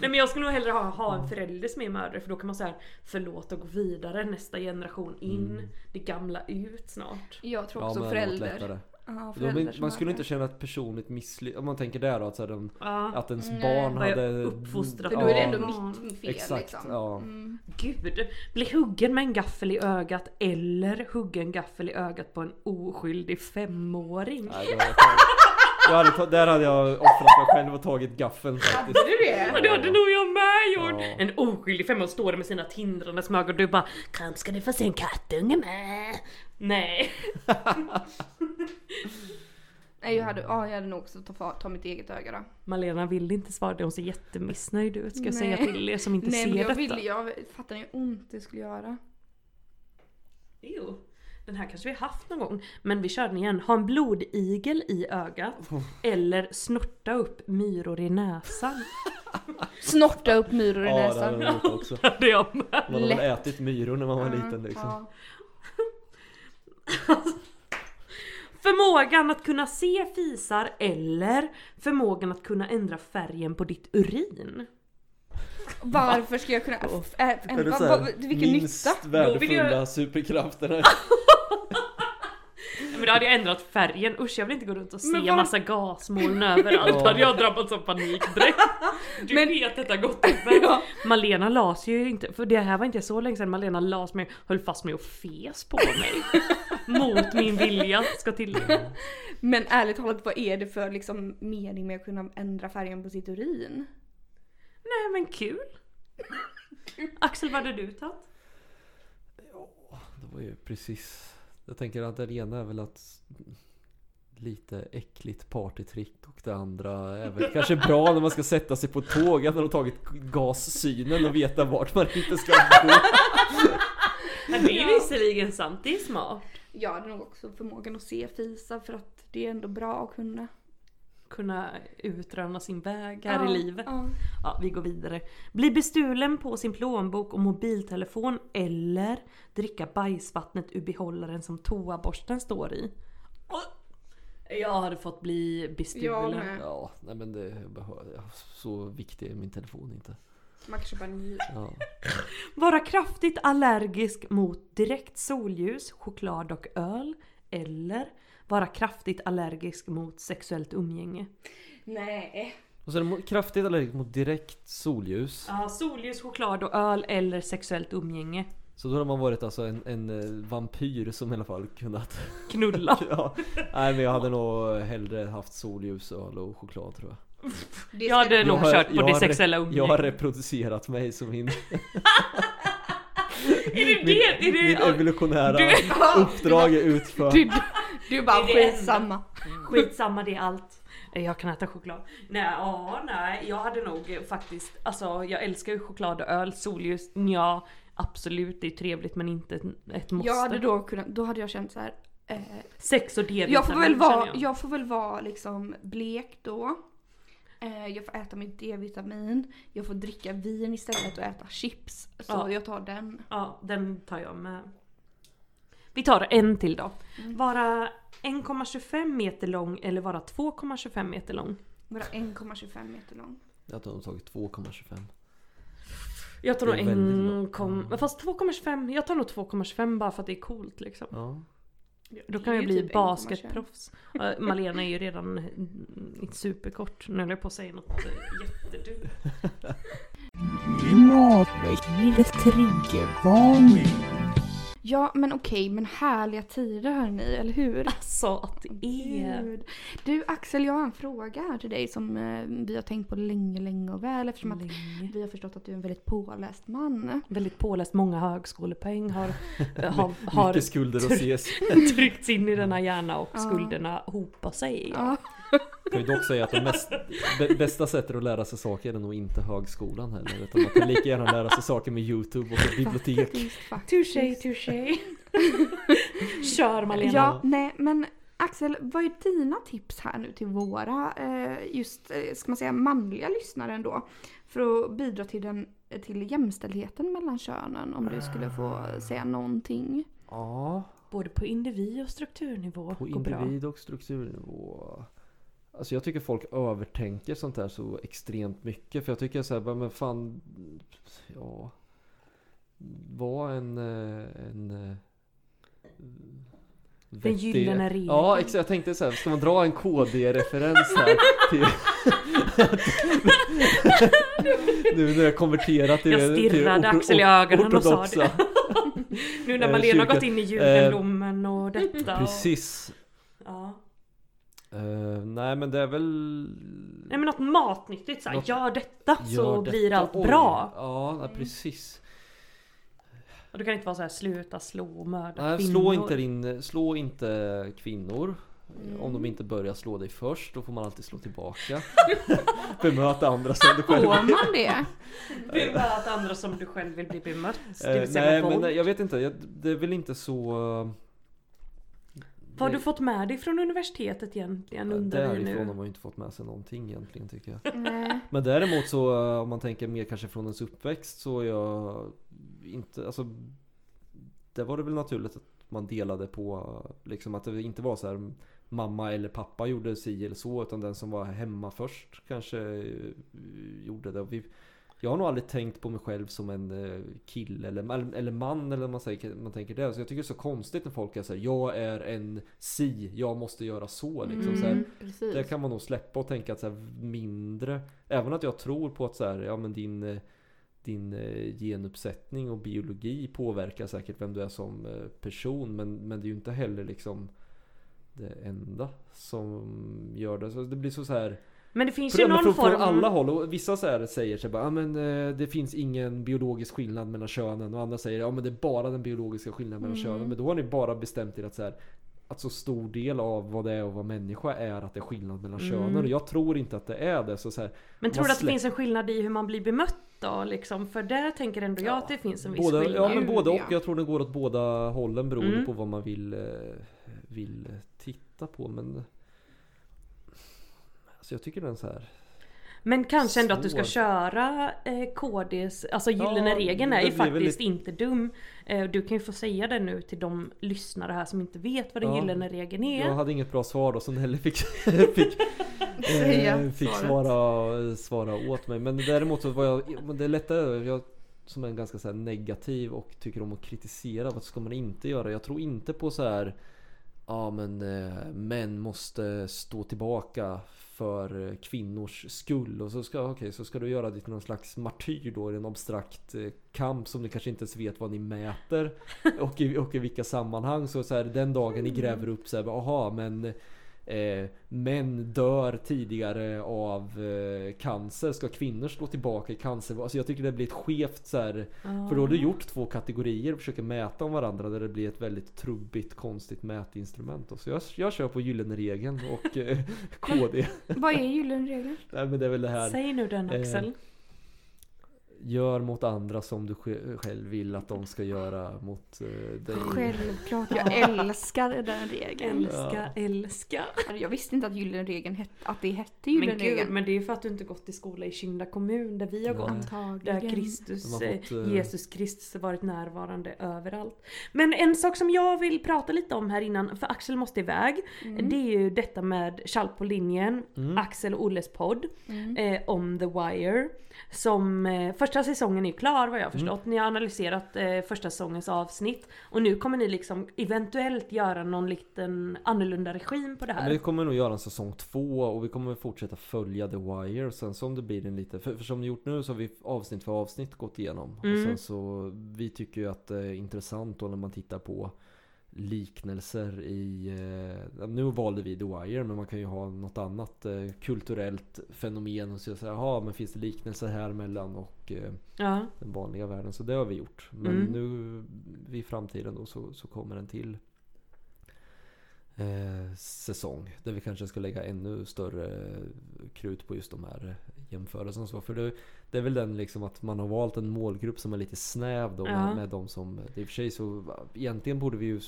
Nej men jag skulle nog hellre ha, ha en förälder som är mördare för då kan man säga förlåta och gå vidare nästa generation in, det gamla ut snart. Jag tror Ja också varit förälder. Ja, som Man skulle inte känna ett personligt misslyckande Om man tänker där då att, så här, den, Ja. att ens Nej, barn hade uppfostrat För då är det ändå mitt fel Exakt, liksom. ja. Mm. Gud, bli huggen med en gaffel i ögat eller hugga en gaffel i ögat på en oskyldig femåring. Nej, Jag hade ta- där hade jag offrat mig själv och tagit gaffeln faktiskt. Hade du det? Ja, det hade nog jag med gjort! Ja. En oskyldig femåring står där med sina tindrande smög och du bara Kom ska du få se en kattunge med? Nej. Nej jag hade, ja, jag hade nog också ta, ta mitt eget öga då. Malena vill inte svara, hon ser jättemissnöjd ut ska jag säga Nej. till er som inte Nej ser men jag detta. ville, jag fattar hur ont det skulle göra. Jo. Den här kanske vi haft någon gång. Men vi kör den igen. Ha en blodigel i ögat. Eller snorta upp myror i näsan. Snorta upp myror i Ja det hade näsan. jag också. Jag med. Man har väl Lätt. ätit myror när man var liten liksom. ja. Förmågan att kunna se fisar eller förmågan att kunna ändra färgen på ditt urin. Varför ska jag kunna... Äh, äh, vilken minst nytta? Då vill jag- värdefulla superkrafterna? Men då hade jag ändrat färgen. Usch jag vill inte gå runt och se var- massa gasmoln överallt. Då hade jag drabbats av panik direkt. Du Men- vet detta gott. Ja. Malena las ju inte, för det här var inte så länge sedan Malena las mig, höll fast mig och fes på mig. Mot min vilja ska tilläggas. Men ärligt talat vad är det för liksom mening med att kunna ändra färgen på sitt urin? Nej men kul. Axel vad hade du tagit? Det var ju precis Jag tänker att det ena är väl att Lite äckligt partytrick och det andra är väl kanske bra när man ska sätta sig på ett tåg att man har tagit gassynen och veta vart man inte ska gå Ja, Det är ju visserligen sant, det är smart. Jag hade nog också förmågan att se fisar för att det är ändå bra att kunna. Kunna utröna sin väg här Ja, i livet. ja. Ja, vi går vidare. Bli bestulen på sin plånbok och mobiltelefon eller dricka bajsvattnet ur behållaren som toaborsten står i. Jag hade fått bli Jag bestulen. med. Ja, nej men det Så viktig är min telefon inte Man kan köpa en ny. ja. Vara kraftigt allergisk mot direkt solljus, choklad och öl. Eller vara kraftigt allergisk mot sexuellt umgänge. Nej. Och så är det kraftigt allergisk mot direkt solljus Ja, solljus, choklad och öl eller sexuellt umgänge. Så då har man varit alltså en, en eh, vampyr som i alla fall kunnat Knulla. ja. Nej men jag hade nog hellre haft solljus, öl och choklad tror jag Det Jag hade nog kört på jag det sexuella Jag har umgänget. reproducerat mig som min, Är det min, det? Är min det evolutionära Du- uppdrag är utfört Du, du bara Det är det skitsamma. skitsamma det är allt. Jag kan äta choklad. Nej, ja, nej, jag hade nog faktiskt, alltså jag älskar ju choklad och öl, solljus, ja absolut det är trevligt men inte ett- ett måste. Jag hade då kunnat, då hade jag känt så här. Eh, Sex och D-vitamin jag får väl känner vara, jag. jag får väl vara liksom blek då. Eh, jag får äta mitt D-vitamin. Jag får dricka vin istället och äta chips. Så Ja. jag tar den. Ja, den tar jag med. Vi tar en till då. Mm. Vara 1,25 meter lång eller vara 2,25 meter lång. Bara 1,25 meter lång. Jag har nog tagit 2,25 Jag tar nog är väldigt en långt. kom, fast 2,25, jag tar nog 2,25 bara för att det är coolt liksom. Ja Då kan jag bli typ 1,25. basketproffs. Malena är ju redan mm, inte superkort. Nu höll jag på att säga något eh, jättedumt. Klimatväckningens triggervarning. Ja men okej, men härliga tider hörni, eller hur? Alltså att det är... Gud. Du Axel, jag har en fråga här till dig som eh, vi har tänkt på länge, länge och väl eftersom att Länge. vi har förstått att du är en väldigt påläst man. Väldigt påläst, många högskolepoäng har, har, har Mycket skulder att ses tryckts in i denna hjärna och Ja. skulderna hopar sig. Ja. Kan ju dock säga att det mest, bä- bästa sättet att lära sig saker är nog inte högskolan heller Utan man kan lika gärna lära sig saker med youtube och ett bibliotek. Touché, touché. Kör Malena. Ja, nej men Axel, vad är dina tips här nu till våra, eh, just, eh, ska man säga manliga lyssnare ändå? För att bidra till, den, till jämställdheten mellan könen, om du skulle få säga någonting. Ja, Både på individ och strukturnivå på individ och strukturnivå Alltså jag tycker folk övertänker sånt här så extremt mycket För jag tycker så här, men fan Ja Var en, eh, en eh, vettig- gyllene regeln. Ja exakt, jag tänkte så här, ska man dra en KD-referens här till Nu när jag konverterat till Jag till stirrade orto- Axel i ögonen och sa det. Nu när Eh, Malena har gått in i judendomen och detta. Och, Precis ja. Eh, nej men det är väl... Nej men något matnyttigt såhär, Något- gör detta så Gör blir detta. allt Oj. bra. Ja, nej, precis. Och det kan inte vara så här sluta slå och mörda Nej, kvinnor. slå, inte din, slå inte kvinnor. Mm. Om de inte börjar slå dig först, då får man alltid slå tillbaka. Bemöta andra som du själv Får man det? Bemöt andra som du själv vill bli bemött. Det vill säga nej men nej, jag vet inte, jag, det är väl inte så... eh, Vad har du fått med dig från universitetet egentligen Ja, undrar Därifrån har nu? man ju inte fått med sig någonting egentligen tycker jag. Nej. Men däremot så eh, om man tänker mer kanske från ens uppväxt så är jag inte, alltså Det var det väl naturligt att man delade på eh, liksom att det inte var så här Mamma eller pappa gjorde si eller så utan den som var hemma först kanske eh, gjorde det. Och vi, jag har nog aldrig tänkt på mig själv som en eh, kille eller, eller man eller man, säger, man tänker det. Så jag tycker det är så konstigt när folk är så här, jag är en si, jag måste göra så liksom. Så här, Mm, det kan man nog släppa och tänka att så här, mindre Även att jag tror på att så här, ja men din eh, din eh, genuppsättning och biologi påverkar säkert vem du är som person men, men det är ju inte heller liksom det enda som gör det. Så det blir så, så här Men det finns för, ju någon från, form... från alla håll och vissa så här säger sig bara ja men eh, det finns ingen biologisk skillnad mellan könen och andra säger ja men det är bara den biologiska skillnaden mellan Mm. könen men då har ni bara bestämt er att så här att så stor del av vad det är att vara människa är att det är skillnad mellan Mm. könen och jag tror inte att det är det så, så här, Men tror du att det finns en skillnad i hur man blir bemött då? Liksom? För där tänker ändå jag Ja, att det finns en viss Både, skillnad. ja men både och. ja. Jag tror det går åt båda hållen beroende Mm. på vad man vill, eh, vill titta på. Men alltså jag tycker den så här. Men kanske ändå att du ska köra eh, KDs, alltså gyllene Ja, regeln är ju faktiskt lite- inte dum. Eh, du kan ju få säga det nu till de lyssnare här som inte vet vad den Ja, gyllene regeln är. Jag hade inget bra svar då som heller fick, fick, eh, fick svara, svara åt mig. Men däremot så var jag, det är lättare. Jag som är ganska så här negativ och tycker om att kritisera. Vad ska man inte göra? Jag tror inte på så här Ja men eh, män måste stå tillbaka för kvinnors skull. Och så ska, okej, så ska du göra det till någon slags martyr då i en abstrakt eh, kamp som ni kanske inte ens vet vad ni mäter. Och i, och i vilka sammanhang. Så, så här, den dagen ni gräver upp så här, aha men eh, män dör tidigare av eh, cancer. Ska kvinnor slå tillbaka i cancer? Alltså jag tycker det blir ett skevt så här, för då har du gjort två kategorier och försöker mäta om varandra där det blir ett väldigt trubbigt konstigt mätinstrument. då. Så jag, jag kör på gyllene regeln och eh, KD. Vad är gyllene regeln? Nej men det är väl det här. Säg nu den Axel. Gör mot andra som du sj- själv vill att de ska göra mot eh, dig. Självklart, jag älskar den regeln. Älska, älska. Jag visste inte att gyllene regeln hette, att det hette Men gyllene gud, men det är ju för att du inte gått i skola i Kinda kommun där vi har Nej. gått. Antagligen. Där Kristus, fått, eh, Jesus Kristus har varit närvarande överallt. Men en sak som jag vill prata lite om här innan, för Axel måste iväg. Mm. Det är ju detta med Kjall på linjen, Mm. Axel och Olles podd Mm. eh, om The Wire. Som eh, första säsongen är klar vad jag har förstått. Ni har analyserat eh, första säsongens avsnitt. Och nu kommer ni liksom eventuellt göra någon liten annorlunda regim på det Men här. vi kommer nog göra en säsong två och vi kommer fortsätta följa The Wire. Sen så om det blir en lite, för, för som gjort nu så har vi avsnitt för avsnitt gått igenom. Och Mm. sen så, vi tycker ju att det är intressant då när man tittar på liknelser i, eh, nu valde vi The Wire men man kan ju ha något annat eh, kulturellt fenomen och säga jaha men finns det liknelser här mellan och eh, Ja. den vanliga världen. Så det har vi gjort. Men Mm. nu vid framtiden då så, så kommer en till eh, säsong. Där vi kanske ska lägga ännu större krut på just de här jämförelserna. och Så. För det, det är väl den liksom att man har valt en målgrupp som är lite snäv då Ja. med, med de som... I och för sig så egentligen borde vi ju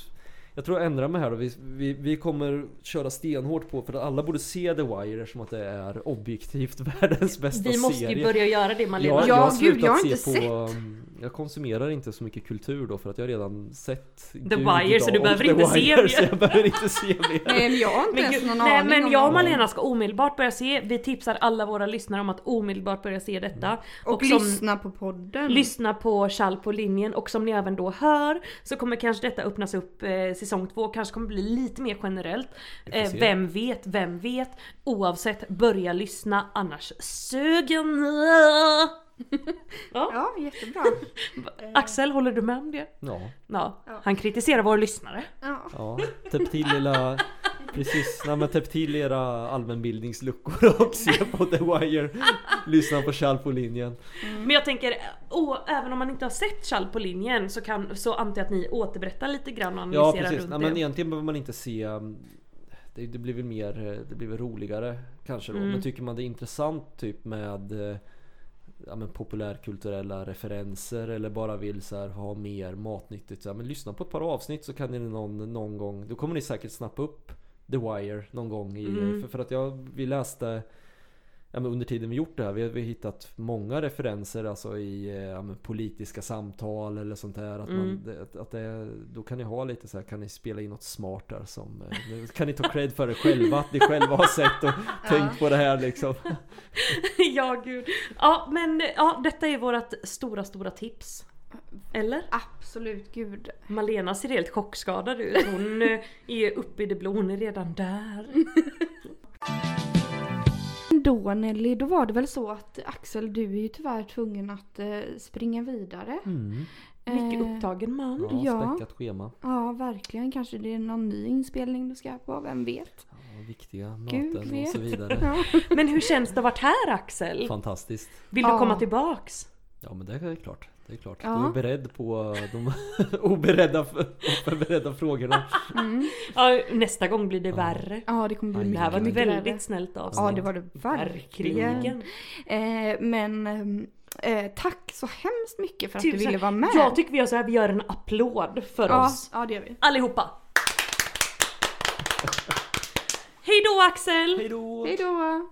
jag tror jag ändrar mig här då. Vi, vi, vi kommer köra stenhårt på för att alla borde se The Wire eftersom att det är objektivt världens bästa Vi måste serie. ju börja göra det Malena. Ja, Ja, jag har gud, jag har inte på, sett. um, Jag konsumerar inte så mycket kultur då för att jag har redan sett The Wire, så du behöver inte se mer. Så jag behöver inte se mer. Nej men jag har inte Men, ens någon nej aning men jag och Malena ska omedelbart börja se. Vi tipsar alla våra lyssnare om att omedelbart börja se detta. Och, som- lyssna på podden. Lyssna på Kjall på linjen och som ni även då hör så kommer kanske detta öppnas upp eh, säsong två, kanske kommer bli lite mer generellt. Eh, vem vet, vem vet. Oavsett, börja lyssna annars sögen. ja. Ja, jättebra. Axel, håller du med om det? Ja, Ja. Han kritiserar våra lyssnare. Ja. ja. Täpp till lilla Precis, Nej, men täpp till era allmänbildningsluckor och se på The Wire. Lyssna på Kjell på linjen. Men jag tänker, åh, även om man inte har sett Chall på linjen så, kan, så antar jag att ni återberättar lite grann och Ja analyserar precis, runt Nej, det. men egentligen behöver man inte se um, det, det blir väl mer, det blir väl roligare kanske då. Mm. Men tycker man det är intressant typ med eh, ja, men populärkulturella referenser eller bara vill så här, ha mer matnyttigt. Så här, men lyssna på ett par avsnitt så kan ni någon, någon gång, då kommer ni säkert snappa upp The Wire någon gång. I, Mm. för, för att jag, vi läste Ja, under tiden vi gjort det här, vi har, vi har hittat många referenser alltså i eh, ja, politiska samtal eller sånt där. Att man, Mm. det, att- att det, då kan ni ha lite så här, kan ni spela in något smart där som eh, Kan ni ta cred för det själva, att ni själva har sett och tänkt på det här liksom. ja gud. Ja men ja, detta är vårt stora stora tips. Eller? Absolut, gud. Malena ser helt chockskadad ut. Hon eh, är uppe i det blå, hon är redan där. Då Nelly, då var det väl så att Axel, du är ju tyvärr tvungen att eh, springa vidare. Mycket Eh, upptagen man. Ja, Ja. späckat schema. Ja, verkligen. Kanske det är någon ny inspelning du ska på, vem vet? Ja, viktiga möten och så vidare. Ja. Men hur känns det att varit här Axel? Fantastiskt. Vill du komma tillbaks? Ja men det är klart. Det är klart. Ja. Du är beredd på de oberedda, oförberedda frågorna. Mm. Ja, nästa gång blir det värre. ja, det kommer bli Aj, Det mycket, här var ett mycket väldigt värre. snällt avsnitt. Ja, det var det verkligen. Eh, men ehm, eh, tack så hemskt mycket för att du Tusen- ville vara med. Jag tycker vi gör så här, vi gör en applåd för ja, oss. ja, det gör vi. Allihopa! Hej då Axel! Hej då! Hej då!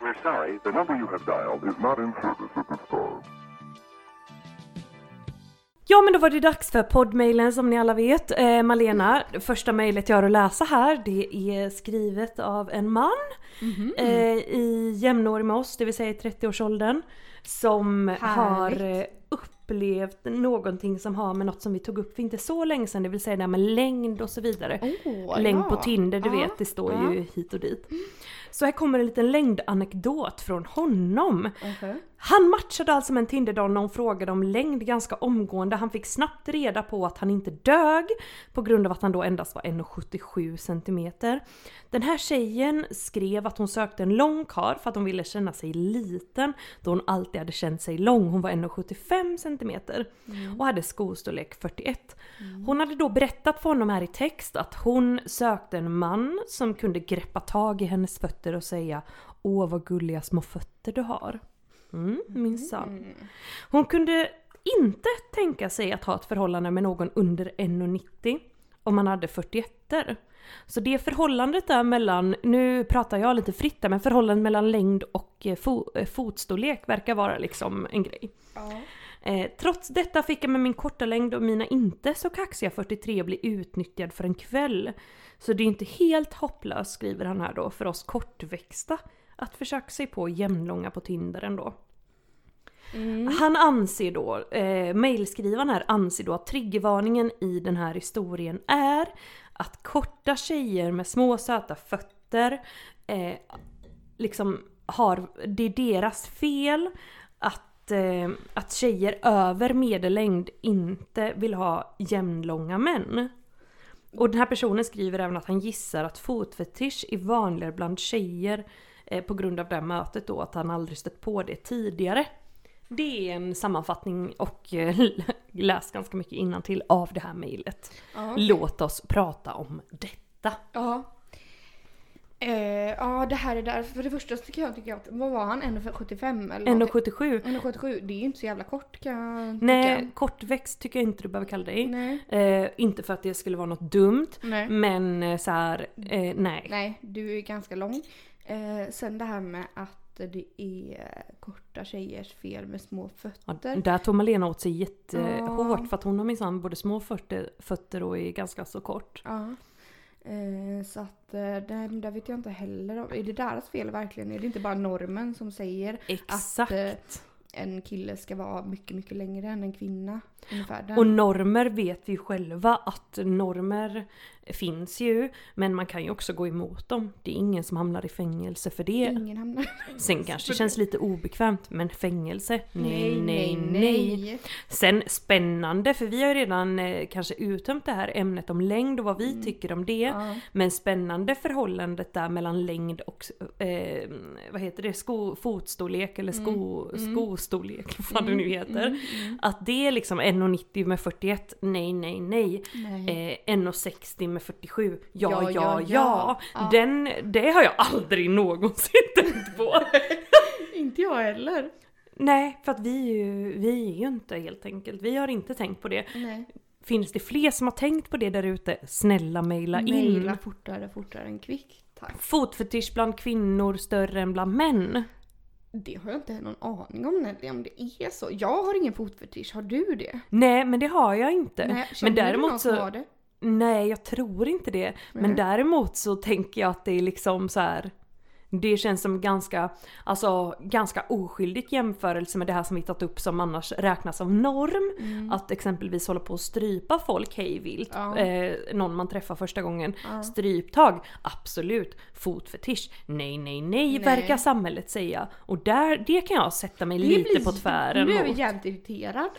We're sorry, the number you have dialed is not in service at this time. Ja men då var det dags för poddmailen som ni alla vet. Eh, Malena, det första mejlet jag har att läsa här det är skrivet av en man eh, i jämnårig med oss, det vill säga i 30-årsåldern. Som har Härligt. eh, upplevt någonting som har med något som vi tog upp för inte så länge sedan, det vill säga det här med längd och så vidare. Åh, längd ja. på Tinder, du Ja, vet, det står ja. ju hit och dit. Så här kommer en liten längdanekdot från honom. Okay. Han matchade alltså med en Tinderdonna när hon frågade om längd ganska omgående. Han fick snabbt reda på att han inte dög på grund av att han då endast var 1,77 cm. Den här tjejen skrev att hon sökte en lång karl för att hon ville känna sig liten då hon alltid hade känt sig lång. Hon var 1,75 cm och hade skostorlek 41. Hon hade då berättat för honom här i text att hon sökte en man som kunde greppa tag i hennes fötter och säga Åh vad gulliga små fötter du har. Mm, minsann. Hon kunde inte tänka sig att ha ett förhållande med någon under 1,90 om man hade 41 Så det förhållandet där mellan, nu pratar jag lite fritt där, men förhållandet mellan längd och eh, fo, eh, fotstorlek verkar vara liksom en grej. Ja. Eh, trots detta fick jag med min korta längd och mina inte så kaxiga 43 bli utnyttjad för en kväll. Så det är inte helt hopplöst, skriver han här då, för oss kortväxta att försöka sig på jämnlånga på Tinder ändå. Han anser då, eh, mailskrivaren här anser då att triggervarningen i den här historien är att korta tjejer med små söta fötter eh, liksom har, det är deras fel att, eh, att tjejer över medellängd inte vill ha jämnlånga män. Och den här personen skriver även att han gissar att fotfetisch är vanligare bland tjejer eh, på grund av det här mötet då, att han aldrig stött på det tidigare. Det är en sammanfattning och eh, läs ganska mycket till av det här mejlet. Ja. Låt oss prata om detta. Ja. Eh, ja, det här är där. För det första så tycker jag, tycker jag att, vad var han? 1,75 eller någonting? 1,77. 1,77. Det är ju inte så jävla kort kan jag Nej, tycka. kortväxt tycker jag inte du behöver kalla dig. Nej. Eh, inte för att det skulle vara något dumt, Nej. men eh, så här, eh, nej. Nej, du är ganska lång. Eh, sen det här med att det är korta tjejers fel med små Ja, fötter. där tog Malena åt sig jättehårt Ja. för att hon har minsann både små fötter, fötter och är ganska så kort. Ja. Eh, så att eh, det, där vet jag inte heller om. Är det deras fel verkligen? Är det inte bara normen som säger Exakt. att eh, en kille ska vara mycket, mycket längre än en kvinna? Och normer vet vi själva att normer finns ju. Men man kan ju också gå emot dem. Det är ingen som hamnar i fängelse för det. Ingen hamnar Sen kanske det känns lite obekvämt men fängelse? Nej, nej, nej. Sen spännande för vi har ju redan eh, kanske uttömt det här ämnet om längd och vad vi tycker om det. Ja. Men spännande förhållandet där mellan längd och eh, vad heter det, sko, fotstorlek eller sko, skostorlek, vad det nu heter. Att det liksom 1,90 med 41, nej nej nej. Nej. Eh, 1,60 med 47, ja Ja, ja ja, ja. Den, det har jag aldrig någonsin tänkt på. Inte jag heller. nej, för att vi är, ju, vi är ju inte helt enkelt, vi har inte tänkt på det. Nej. Finns det fler som har tänkt på det där ute? Snälla mejla in. Mejla fortare, fortare än kvickt. Tack. Fotfetisch bland kvinnor större än bland män? Det har jag inte någon aning om Nelly, om det är så. Jag har ingen fotfetisch, har du det? Nej men det har jag inte. Nej, men du någon däremot som så... har det? Nej jag tror inte det. Men Nej. däremot så tänker jag att det är liksom så här. Det känns som ganska, alltså ganska oskyldigt jämförelse med det här som vi tagit upp som annars räknas som norm. Att exempelvis hålla på och strypa folk hejvilt. Ja. Eh, någon man träffar första gången. Stryptag, absolut. Fotfetisch, nej nej nej, Nej. verkar samhället säga. Och där, det kan jag sätta mig Det lite blir- på tvären Nu är vi mot. jävligt irriterad.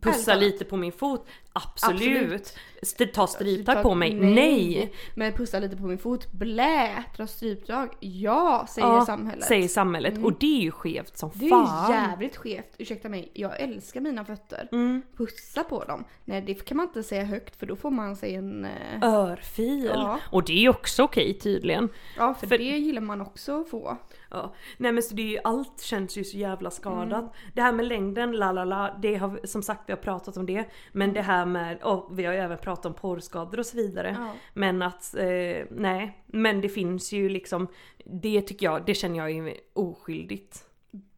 Pussa lite på min fot, absolut. Absolut. Ta stryptag på mig, nej. Men pussa lite på min fot, blä! Dra stryptag, ja! Säger Ja, samhället. Säger samhället. Och det är ju skevt som Det är fan. ju jävligt skevt, ursäkta mig. Jag älskar mina fötter. Mm. Pussa på dem. Nej det kan man inte säga högt för då får man sig en... eh, Örfil. Ja. Och det är också okej tydligen. Ja för, för- det gillar man också att få. Ja. Nej men så det är ju, allt känns ju så jävla skadat. Mm. Det här med längden, la la la, det har som sagt vi har pratat om det. Men Mm. det här med, och vi har ju även pratat om porrskador och så vidare. Ja. Men att, eh, nej. Men det finns ju liksom, det tycker jag, det känner jag är oskyldigt.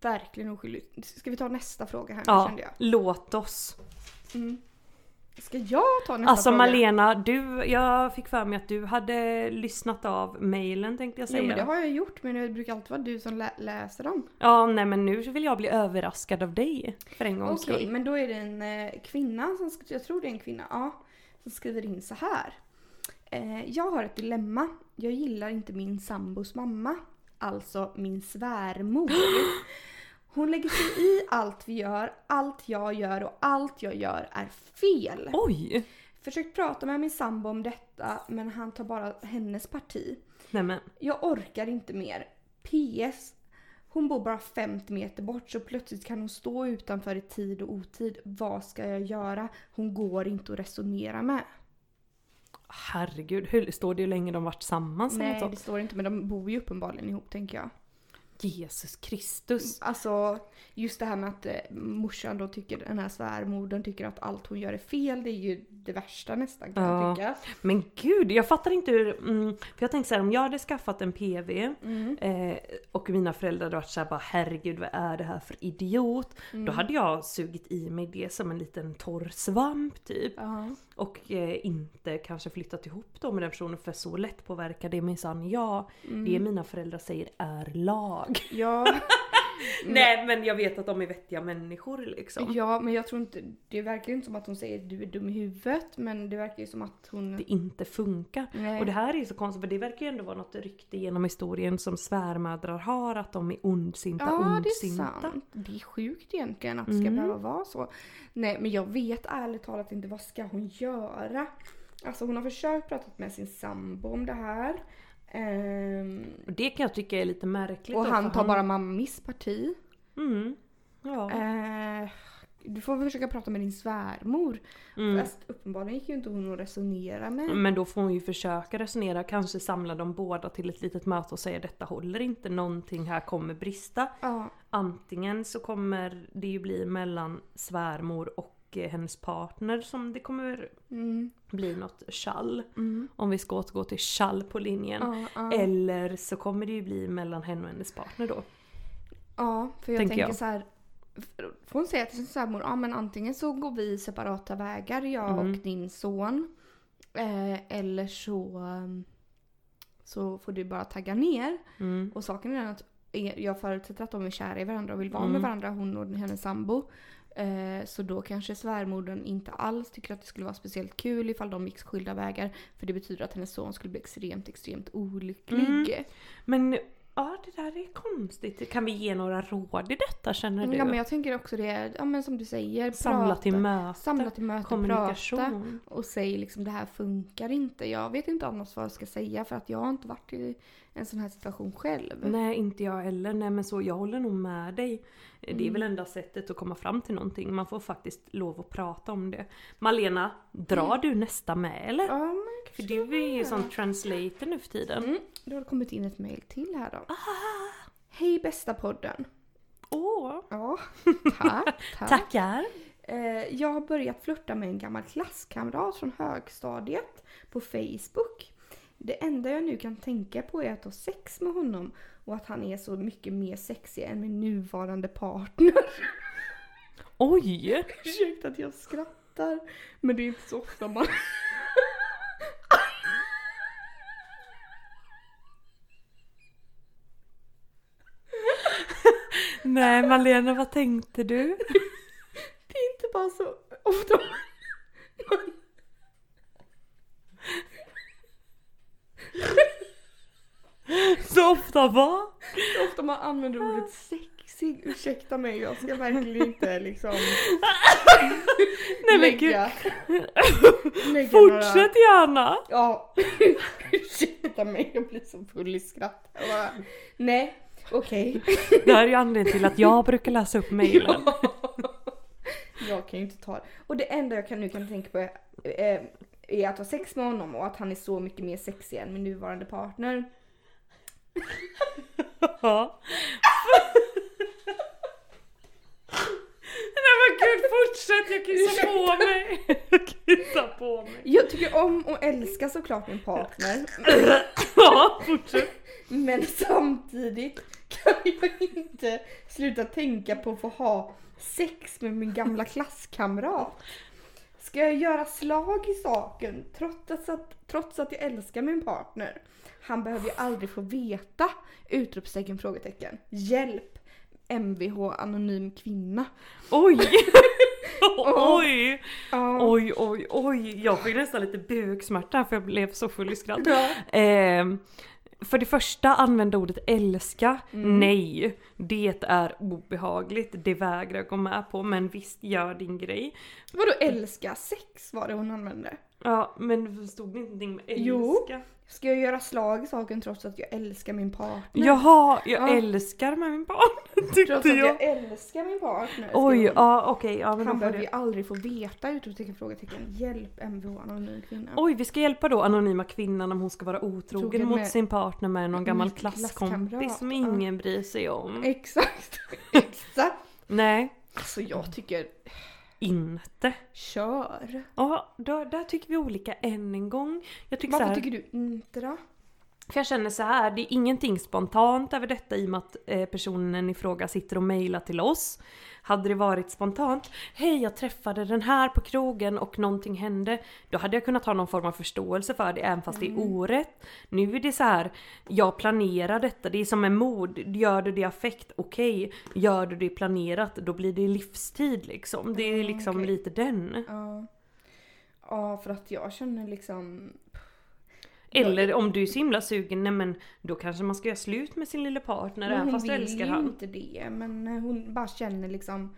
Verkligen oskyldigt. Ska vi ta nästa fråga här nu Ja, kände jag. låt oss. Ska jag ta nästa Alltså fråga? Malena, du, jag fick för mig att du hade lyssnat av mailen tänkte jag säga. Ja men det har jag gjort men det brukar alltid vara du som lä- läser dem. Ja, nej men nu vill jag bli överraskad av dig för en gångs Okej, skull. men då är det en eh, kvinna som, jag tror det är en kvinna, ja, som skriver in så här. Eh, jag har ett dilemma. Jag gillar inte min sambos mamma, alltså min svärmor. Hon lägger sig i allt vi gör, allt jag gör och allt jag gör är fel. Oj! Försökt prata med min sambo om detta men han tar bara hennes parti. Nej men, Jag orkar inte mer. PS. Hon bor bara 50 meter bort så plötsligt kan hon stå utanför i tid och otid. Vad ska jag göra? Hon går inte att resonera med. herregud, hur, står det hur länge de varit tillsammans Nej det står inte men de bor ju uppenbarligen ihop tänker jag. Jesus Kristus. Alltså just det här med att eh, morsan då tycker, den här svärmodern tycker att allt hon gör är fel. Det är ju det värsta nästan kan Ja. jag tycka. Men gud, jag fattar inte hur... Mm, för jag tänkte så här, om jag hade skaffat en PV Mm. eh, och mina föräldrar hade varit såhär bara herregud vad är det här för idiot? Mm. Då hade jag sugit i mig det som en liten torr svamp typ. Ja. Och eh, inte kanske flyttat ihop då med den personen för så lätt påverkar det minsann jag. Mm. Det mina föräldrar säger är lag. Ja. Nej men jag vet att de är vettiga människor liksom. ja men jag tror inte, det verkar ju inte som att hon säger du är dum i huvudet men det verkar ju som att hon... Det inte funkar. Nej. Och det här är ju så konstigt för det verkar ju ändå vara något rykte genom historien som svärmödrar har att de är ondsinta, Ja, det är ondsinta. sant. Det är sjukt egentligen att det ska Mm. behöva vara så. Nej, men jag vet ärligt talat inte vad ska hon göra? Alltså hon har försökt prata med sin sambo om det här. Och det kan jag tycka är lite märkligt. och då, han tar bara mammis parti. Mm. Ja. Eh, du får försöka prata med din svärmor. Mm. Fast uppenbarligen gick ju inte hon att resonera med. Men då får hon ju försöka resonera, kanske samla dem båda till ett litet möte och säga detta håller inte, någonting här kommer brista. Ja, Antingen så kommer det ju bli mellan svärmor och eh, hennes partner som det kommer mm, bli något tjall. mm, Om vi ska återgå till tjall på linjen. ja, ja. Eller så kommer det ju bli mellan henne och hennes partner då. Ja, för jag Tänker tänker jag. så här. Får hon säga till sin svärmor, ja men antingen så går vi separata vägar, jag Mm. och din son. Eh, eller så, um, så får du bara tagga ner. Mm. Och saken är den att er- jag förutsätter att de är kära i varandra och vill vara Mm. med varandra, hon och hennes sambo. Eh, så då kanske svärmodern inte alls tycker att det skulle vara speciellt kul ifall de gick skilda vägar. För det betyder att hennes son skulle bli extremt, extremt olycklig. Mm. Men ja, det där är konstigt. Kan vi ge några råd i detta känner du? Ja men jag tänker också det, ja men som du säger. Samla prata. till möte. Samla till möte, prata kommunikation. och säg liksom det här funkar inte. Jag vet inte annars vad jag ska säga för att jag har inte varit i en sån här situation själv. Nej, inte jag heller. Nej, men så jag håller nog med dig. Det är Mm. väl enda sättet att komma fram till någonting. Man får faktiskt lov att prata om det. Malena, drar du nästa med eller? Ja men För du är ju sån translator nu för tiden. Mm, då har det kommit in ett mail till här då. Ah. Hej bästa podden. Åh, Ja, tack. tack. tackar. Eh, jag har börjat flirta med en gammal klasskamrat från högstadiet på Facebook. Det enda jag nu kan tänka på är att ha sex med honom och att han är så mycket mer sexig än min nuvarande partner. Oj! Ursäkta att jag skrattar, men det är inte så ofta man... Nej Malena, vad tänkte du? Det är inte bara så ofta man... Så ofta vad? Så ofta man använder ordet sexig. Ursäkta mig, jag ska verkligen inte liksom Nej men gud, lägga några- fortsätt gärna! Ja, ursäkta mig, jag blir så full i skratt. Bara, Nej, okej. Det här är ju anledningen till att jag brukar läsa upp mejlen. Jag kan ju inte ta det. Och det enda jag kan, nu kan tänka på är, eh, är att ha sex med honom och att han är så mycket mer sexig än min nuvarande partner. Ja. Nej men gud fortsätt, jag kissar på mig! Jag kissar på mig. Jag tycker om och älskar såklart min partner. Ja, fortsätt. Men samtidigt kan jag inte sluta tänka på att få ha sex med min gamla klasskamrat. Ska jag göra slag i saken trots att, trots att jag älskar min partner? Han behöver ju aldrig få veta! Utropstecken, frågetecken. Hjälp! Mvh anonym kvinna. Oj! Oj! Ja. Oj, oj, oj. Jag fick nästan lite buksmärta för jag blev så full i skratt. Ja. Ehm, för det första, använda ordet älska. Mm. Nej, det är obehagligt. Det vägrar jag gå med på. Men visst, gör din grej. Vadå älska? Sex var det hon använde. Ja, men stod det ingenting med älska? Jo. Ska jag göra slag i saken trots att jag älskar min partner? Jaha, jag Ja. älskar med min partner tyckte Trots att jag. jag älskar min partner. ska Oj, hon- ja okej. ja, men då Han får behöver ju det. aldrig få veta! Utropstecken, frågetecken. Hjälp Mvh anonym kvinna. Oj, vi ska hjälpa då anonyma kvinnan om hon ska vara otrogen Trogen mot med- sin partner med någon gammal klasskompis klasskamrat, som ja. ingen bryr sig om. Exakt! Exakt! Nej, Alltså jag tycker, inte. kör! Ja, då, där tycker vi olika än en gång. Jag tycker Varför här, tycker du inte då? För jag känner så här, det är ingenting spontant över detta i och med att eh, personen i fråga sitter och mejlar till oss. Hade det varit spontant, hej jag träffade den här på krogen och någonting hände. Då hade jag kunnat ha någon form av förståelse för det även fast det är orätt. Nu är det så här, jag planerar detta, det är som en mord. Gör du det i affekt, okej. Gör du det planerat, då blir det livstid liksom. Det är liksom okej. lite den. Ja. Ja, för att jag känner liksom... Eller om du är så himla sugen, nej men då kanske man ska göra slut med sin lilla partner även hon fast du vill älskar ju han. inte det. Men eh, hon bara känner liksom...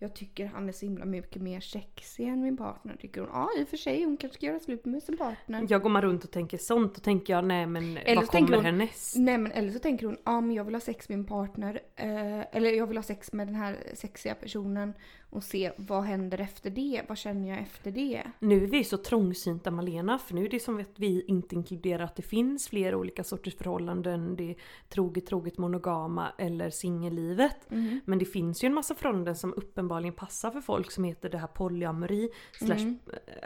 Jag tycker han är så himla mycket mer sexig än min partner. Tycker hon. Ja, i och för sig. Hon kanske ska göra slut med sin partner. Jag går man runt och tänker sånt och tänker jag nej men Eller vad kommer hon- härnäst? Nej men eller så tänker hon, ja men jag vill ha sex med min partner. Eh, eller jag vill ha sex med den här sexiga personen. Och se vad händer efter det. Vad känner jag efter det? Nu är vi så trångsynta Malena för nu är det som att vi inte inkluderar att det finns flera olika sorters förhållanden. Det är troget, troget monogama eller singellivet. Mhm. Men det finns ju en massa förhållanden som uppenbarligen passar för folk som heter det här polyamori slash Mm.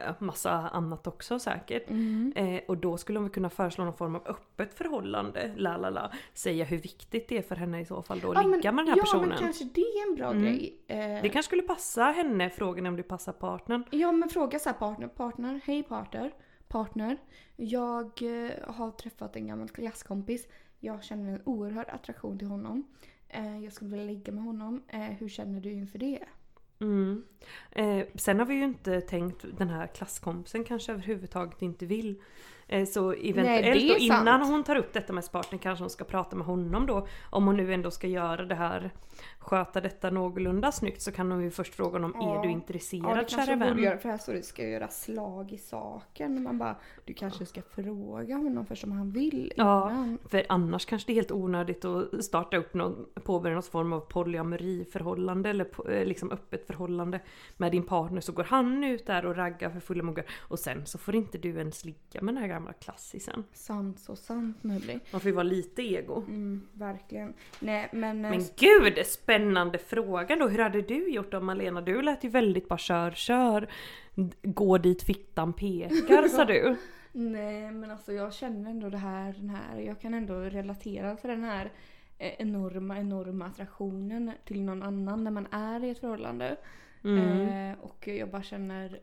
eh, massa annat också säkert. Eh, och då skulle hon kunna föreslå någon form av öppet förhållande, la la la. Säga hur viktigt det är för henne i så fall då att Ja, men- ligga med den här ja, personen. men kanske det är en bra Mm. grej. Eh, Det kanske skulle passa henne, frågan om det passar partnern. Ja men fråga så här partner, partner, hej partner, partner. Jag eh, har träffat en gammal klasskompis. Jag känner en oerhörd attraktion till honom. Eh, jag skulle vilja ligga med honom. Eh, hur känner du inför det? Mm. Eh, sen har vi ju inte tänkt den här klasskompisen kanske överhuvudtaget inte vill. Eh, så eventuellt Nej, innan sant. hon tar upp detta med partner kanske hon ska prata med honom då. Om hon nu ändå ska göra det här, sköta detta någorlunda snyggt så kan hon ju först fråga honom Ja. är du Ja, intresserad kanske kära jag vän? göra för här står det ska göra slag i saken. Man bara, du kanske ska fråga honom först om han vill Ja. innan. För annars kanske det är helt onödigt att starta upp någon, påbörja någon form av polyamoriförhållande eller eh, liksom öppet förhållande med din partner så går han ut där och raggar för fulla muggar och sen så får inte du ens ligga med den här gamla klassisen. Sant så sant Nubli. Man får ju vara lite ego. Mm, verkligen. Nej men, eh, Men gud, spännande fråga då. Hur hade du gjort då Malena? Du lät ju väldigt bara kör, kör. Gå dit fittan pekar sa du. nej men alltså jag känner ändå det här, den här, jag kan ändå relatera till den här eh, enorma, enorma attraktionen till någon annan när man är i ett förhållande. Mm. Eh, och jag bara känner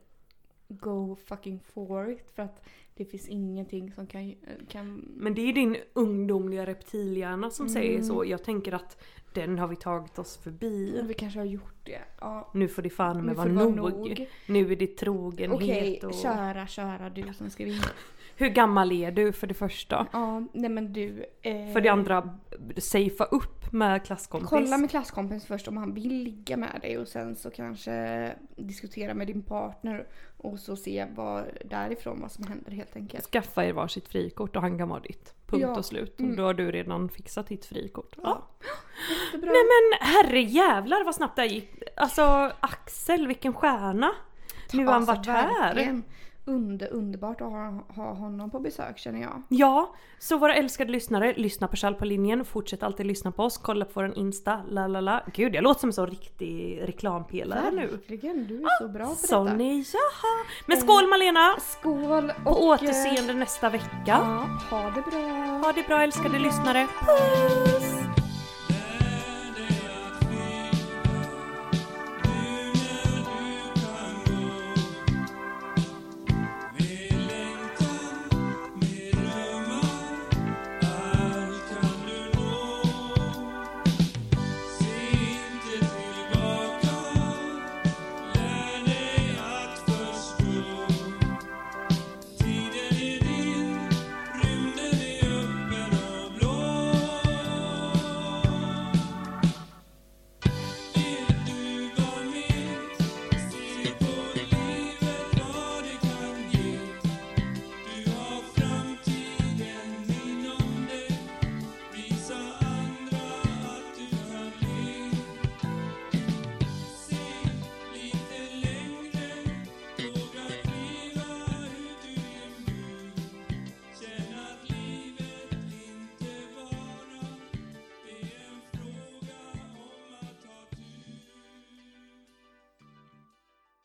go fucking for it för att det finns ingenting som kan, kan Men det är din ungdomliga reptilhjärna som Mm. säger så. Jag tänker att den har vi tagit oss förbi. vi kanske har gjort det. Ja. Nu får det fan med vara nog. nog. Nu är det trogenhet Okej, och... köra, köra du som ska vinna. Hur gammal är du för det första? Ja, nej men du. Eh, För det andra, safea upp med klasskompis. Kolla med klasskompis först om han vill ligga med dig och sen så kanske diskutera med din partner och så se vad därifrån vad som händer helt enkelt. Skaffa er varsitt frikort och han kan vara ditt. Punkt Ja. och slut. Mm. Då har du redan fixat ditt frikort. Ja. Jättebra. Nej men herre jävlar vad snabbt det här gick. Alltså Axel, vilken stjärna. Nu har han Alltså, varit här. verkligen Under, underbart att ha, ha honom på besök känner jag. Ja, så våra älskade lyssnare, lyssna på Kjell på linjen, fortsätt alltid lyssna på oss, kolla på våran Insta, la la la. Gud jag låter som en sån riktig reklampelare nu. Verkligen, du är så bra på Sån detta. är jaha. Men skål Malena! Skål På och... återseende nästa vecka. Ja, ha det bra. Ha det bra älskade lyssnare. Puss!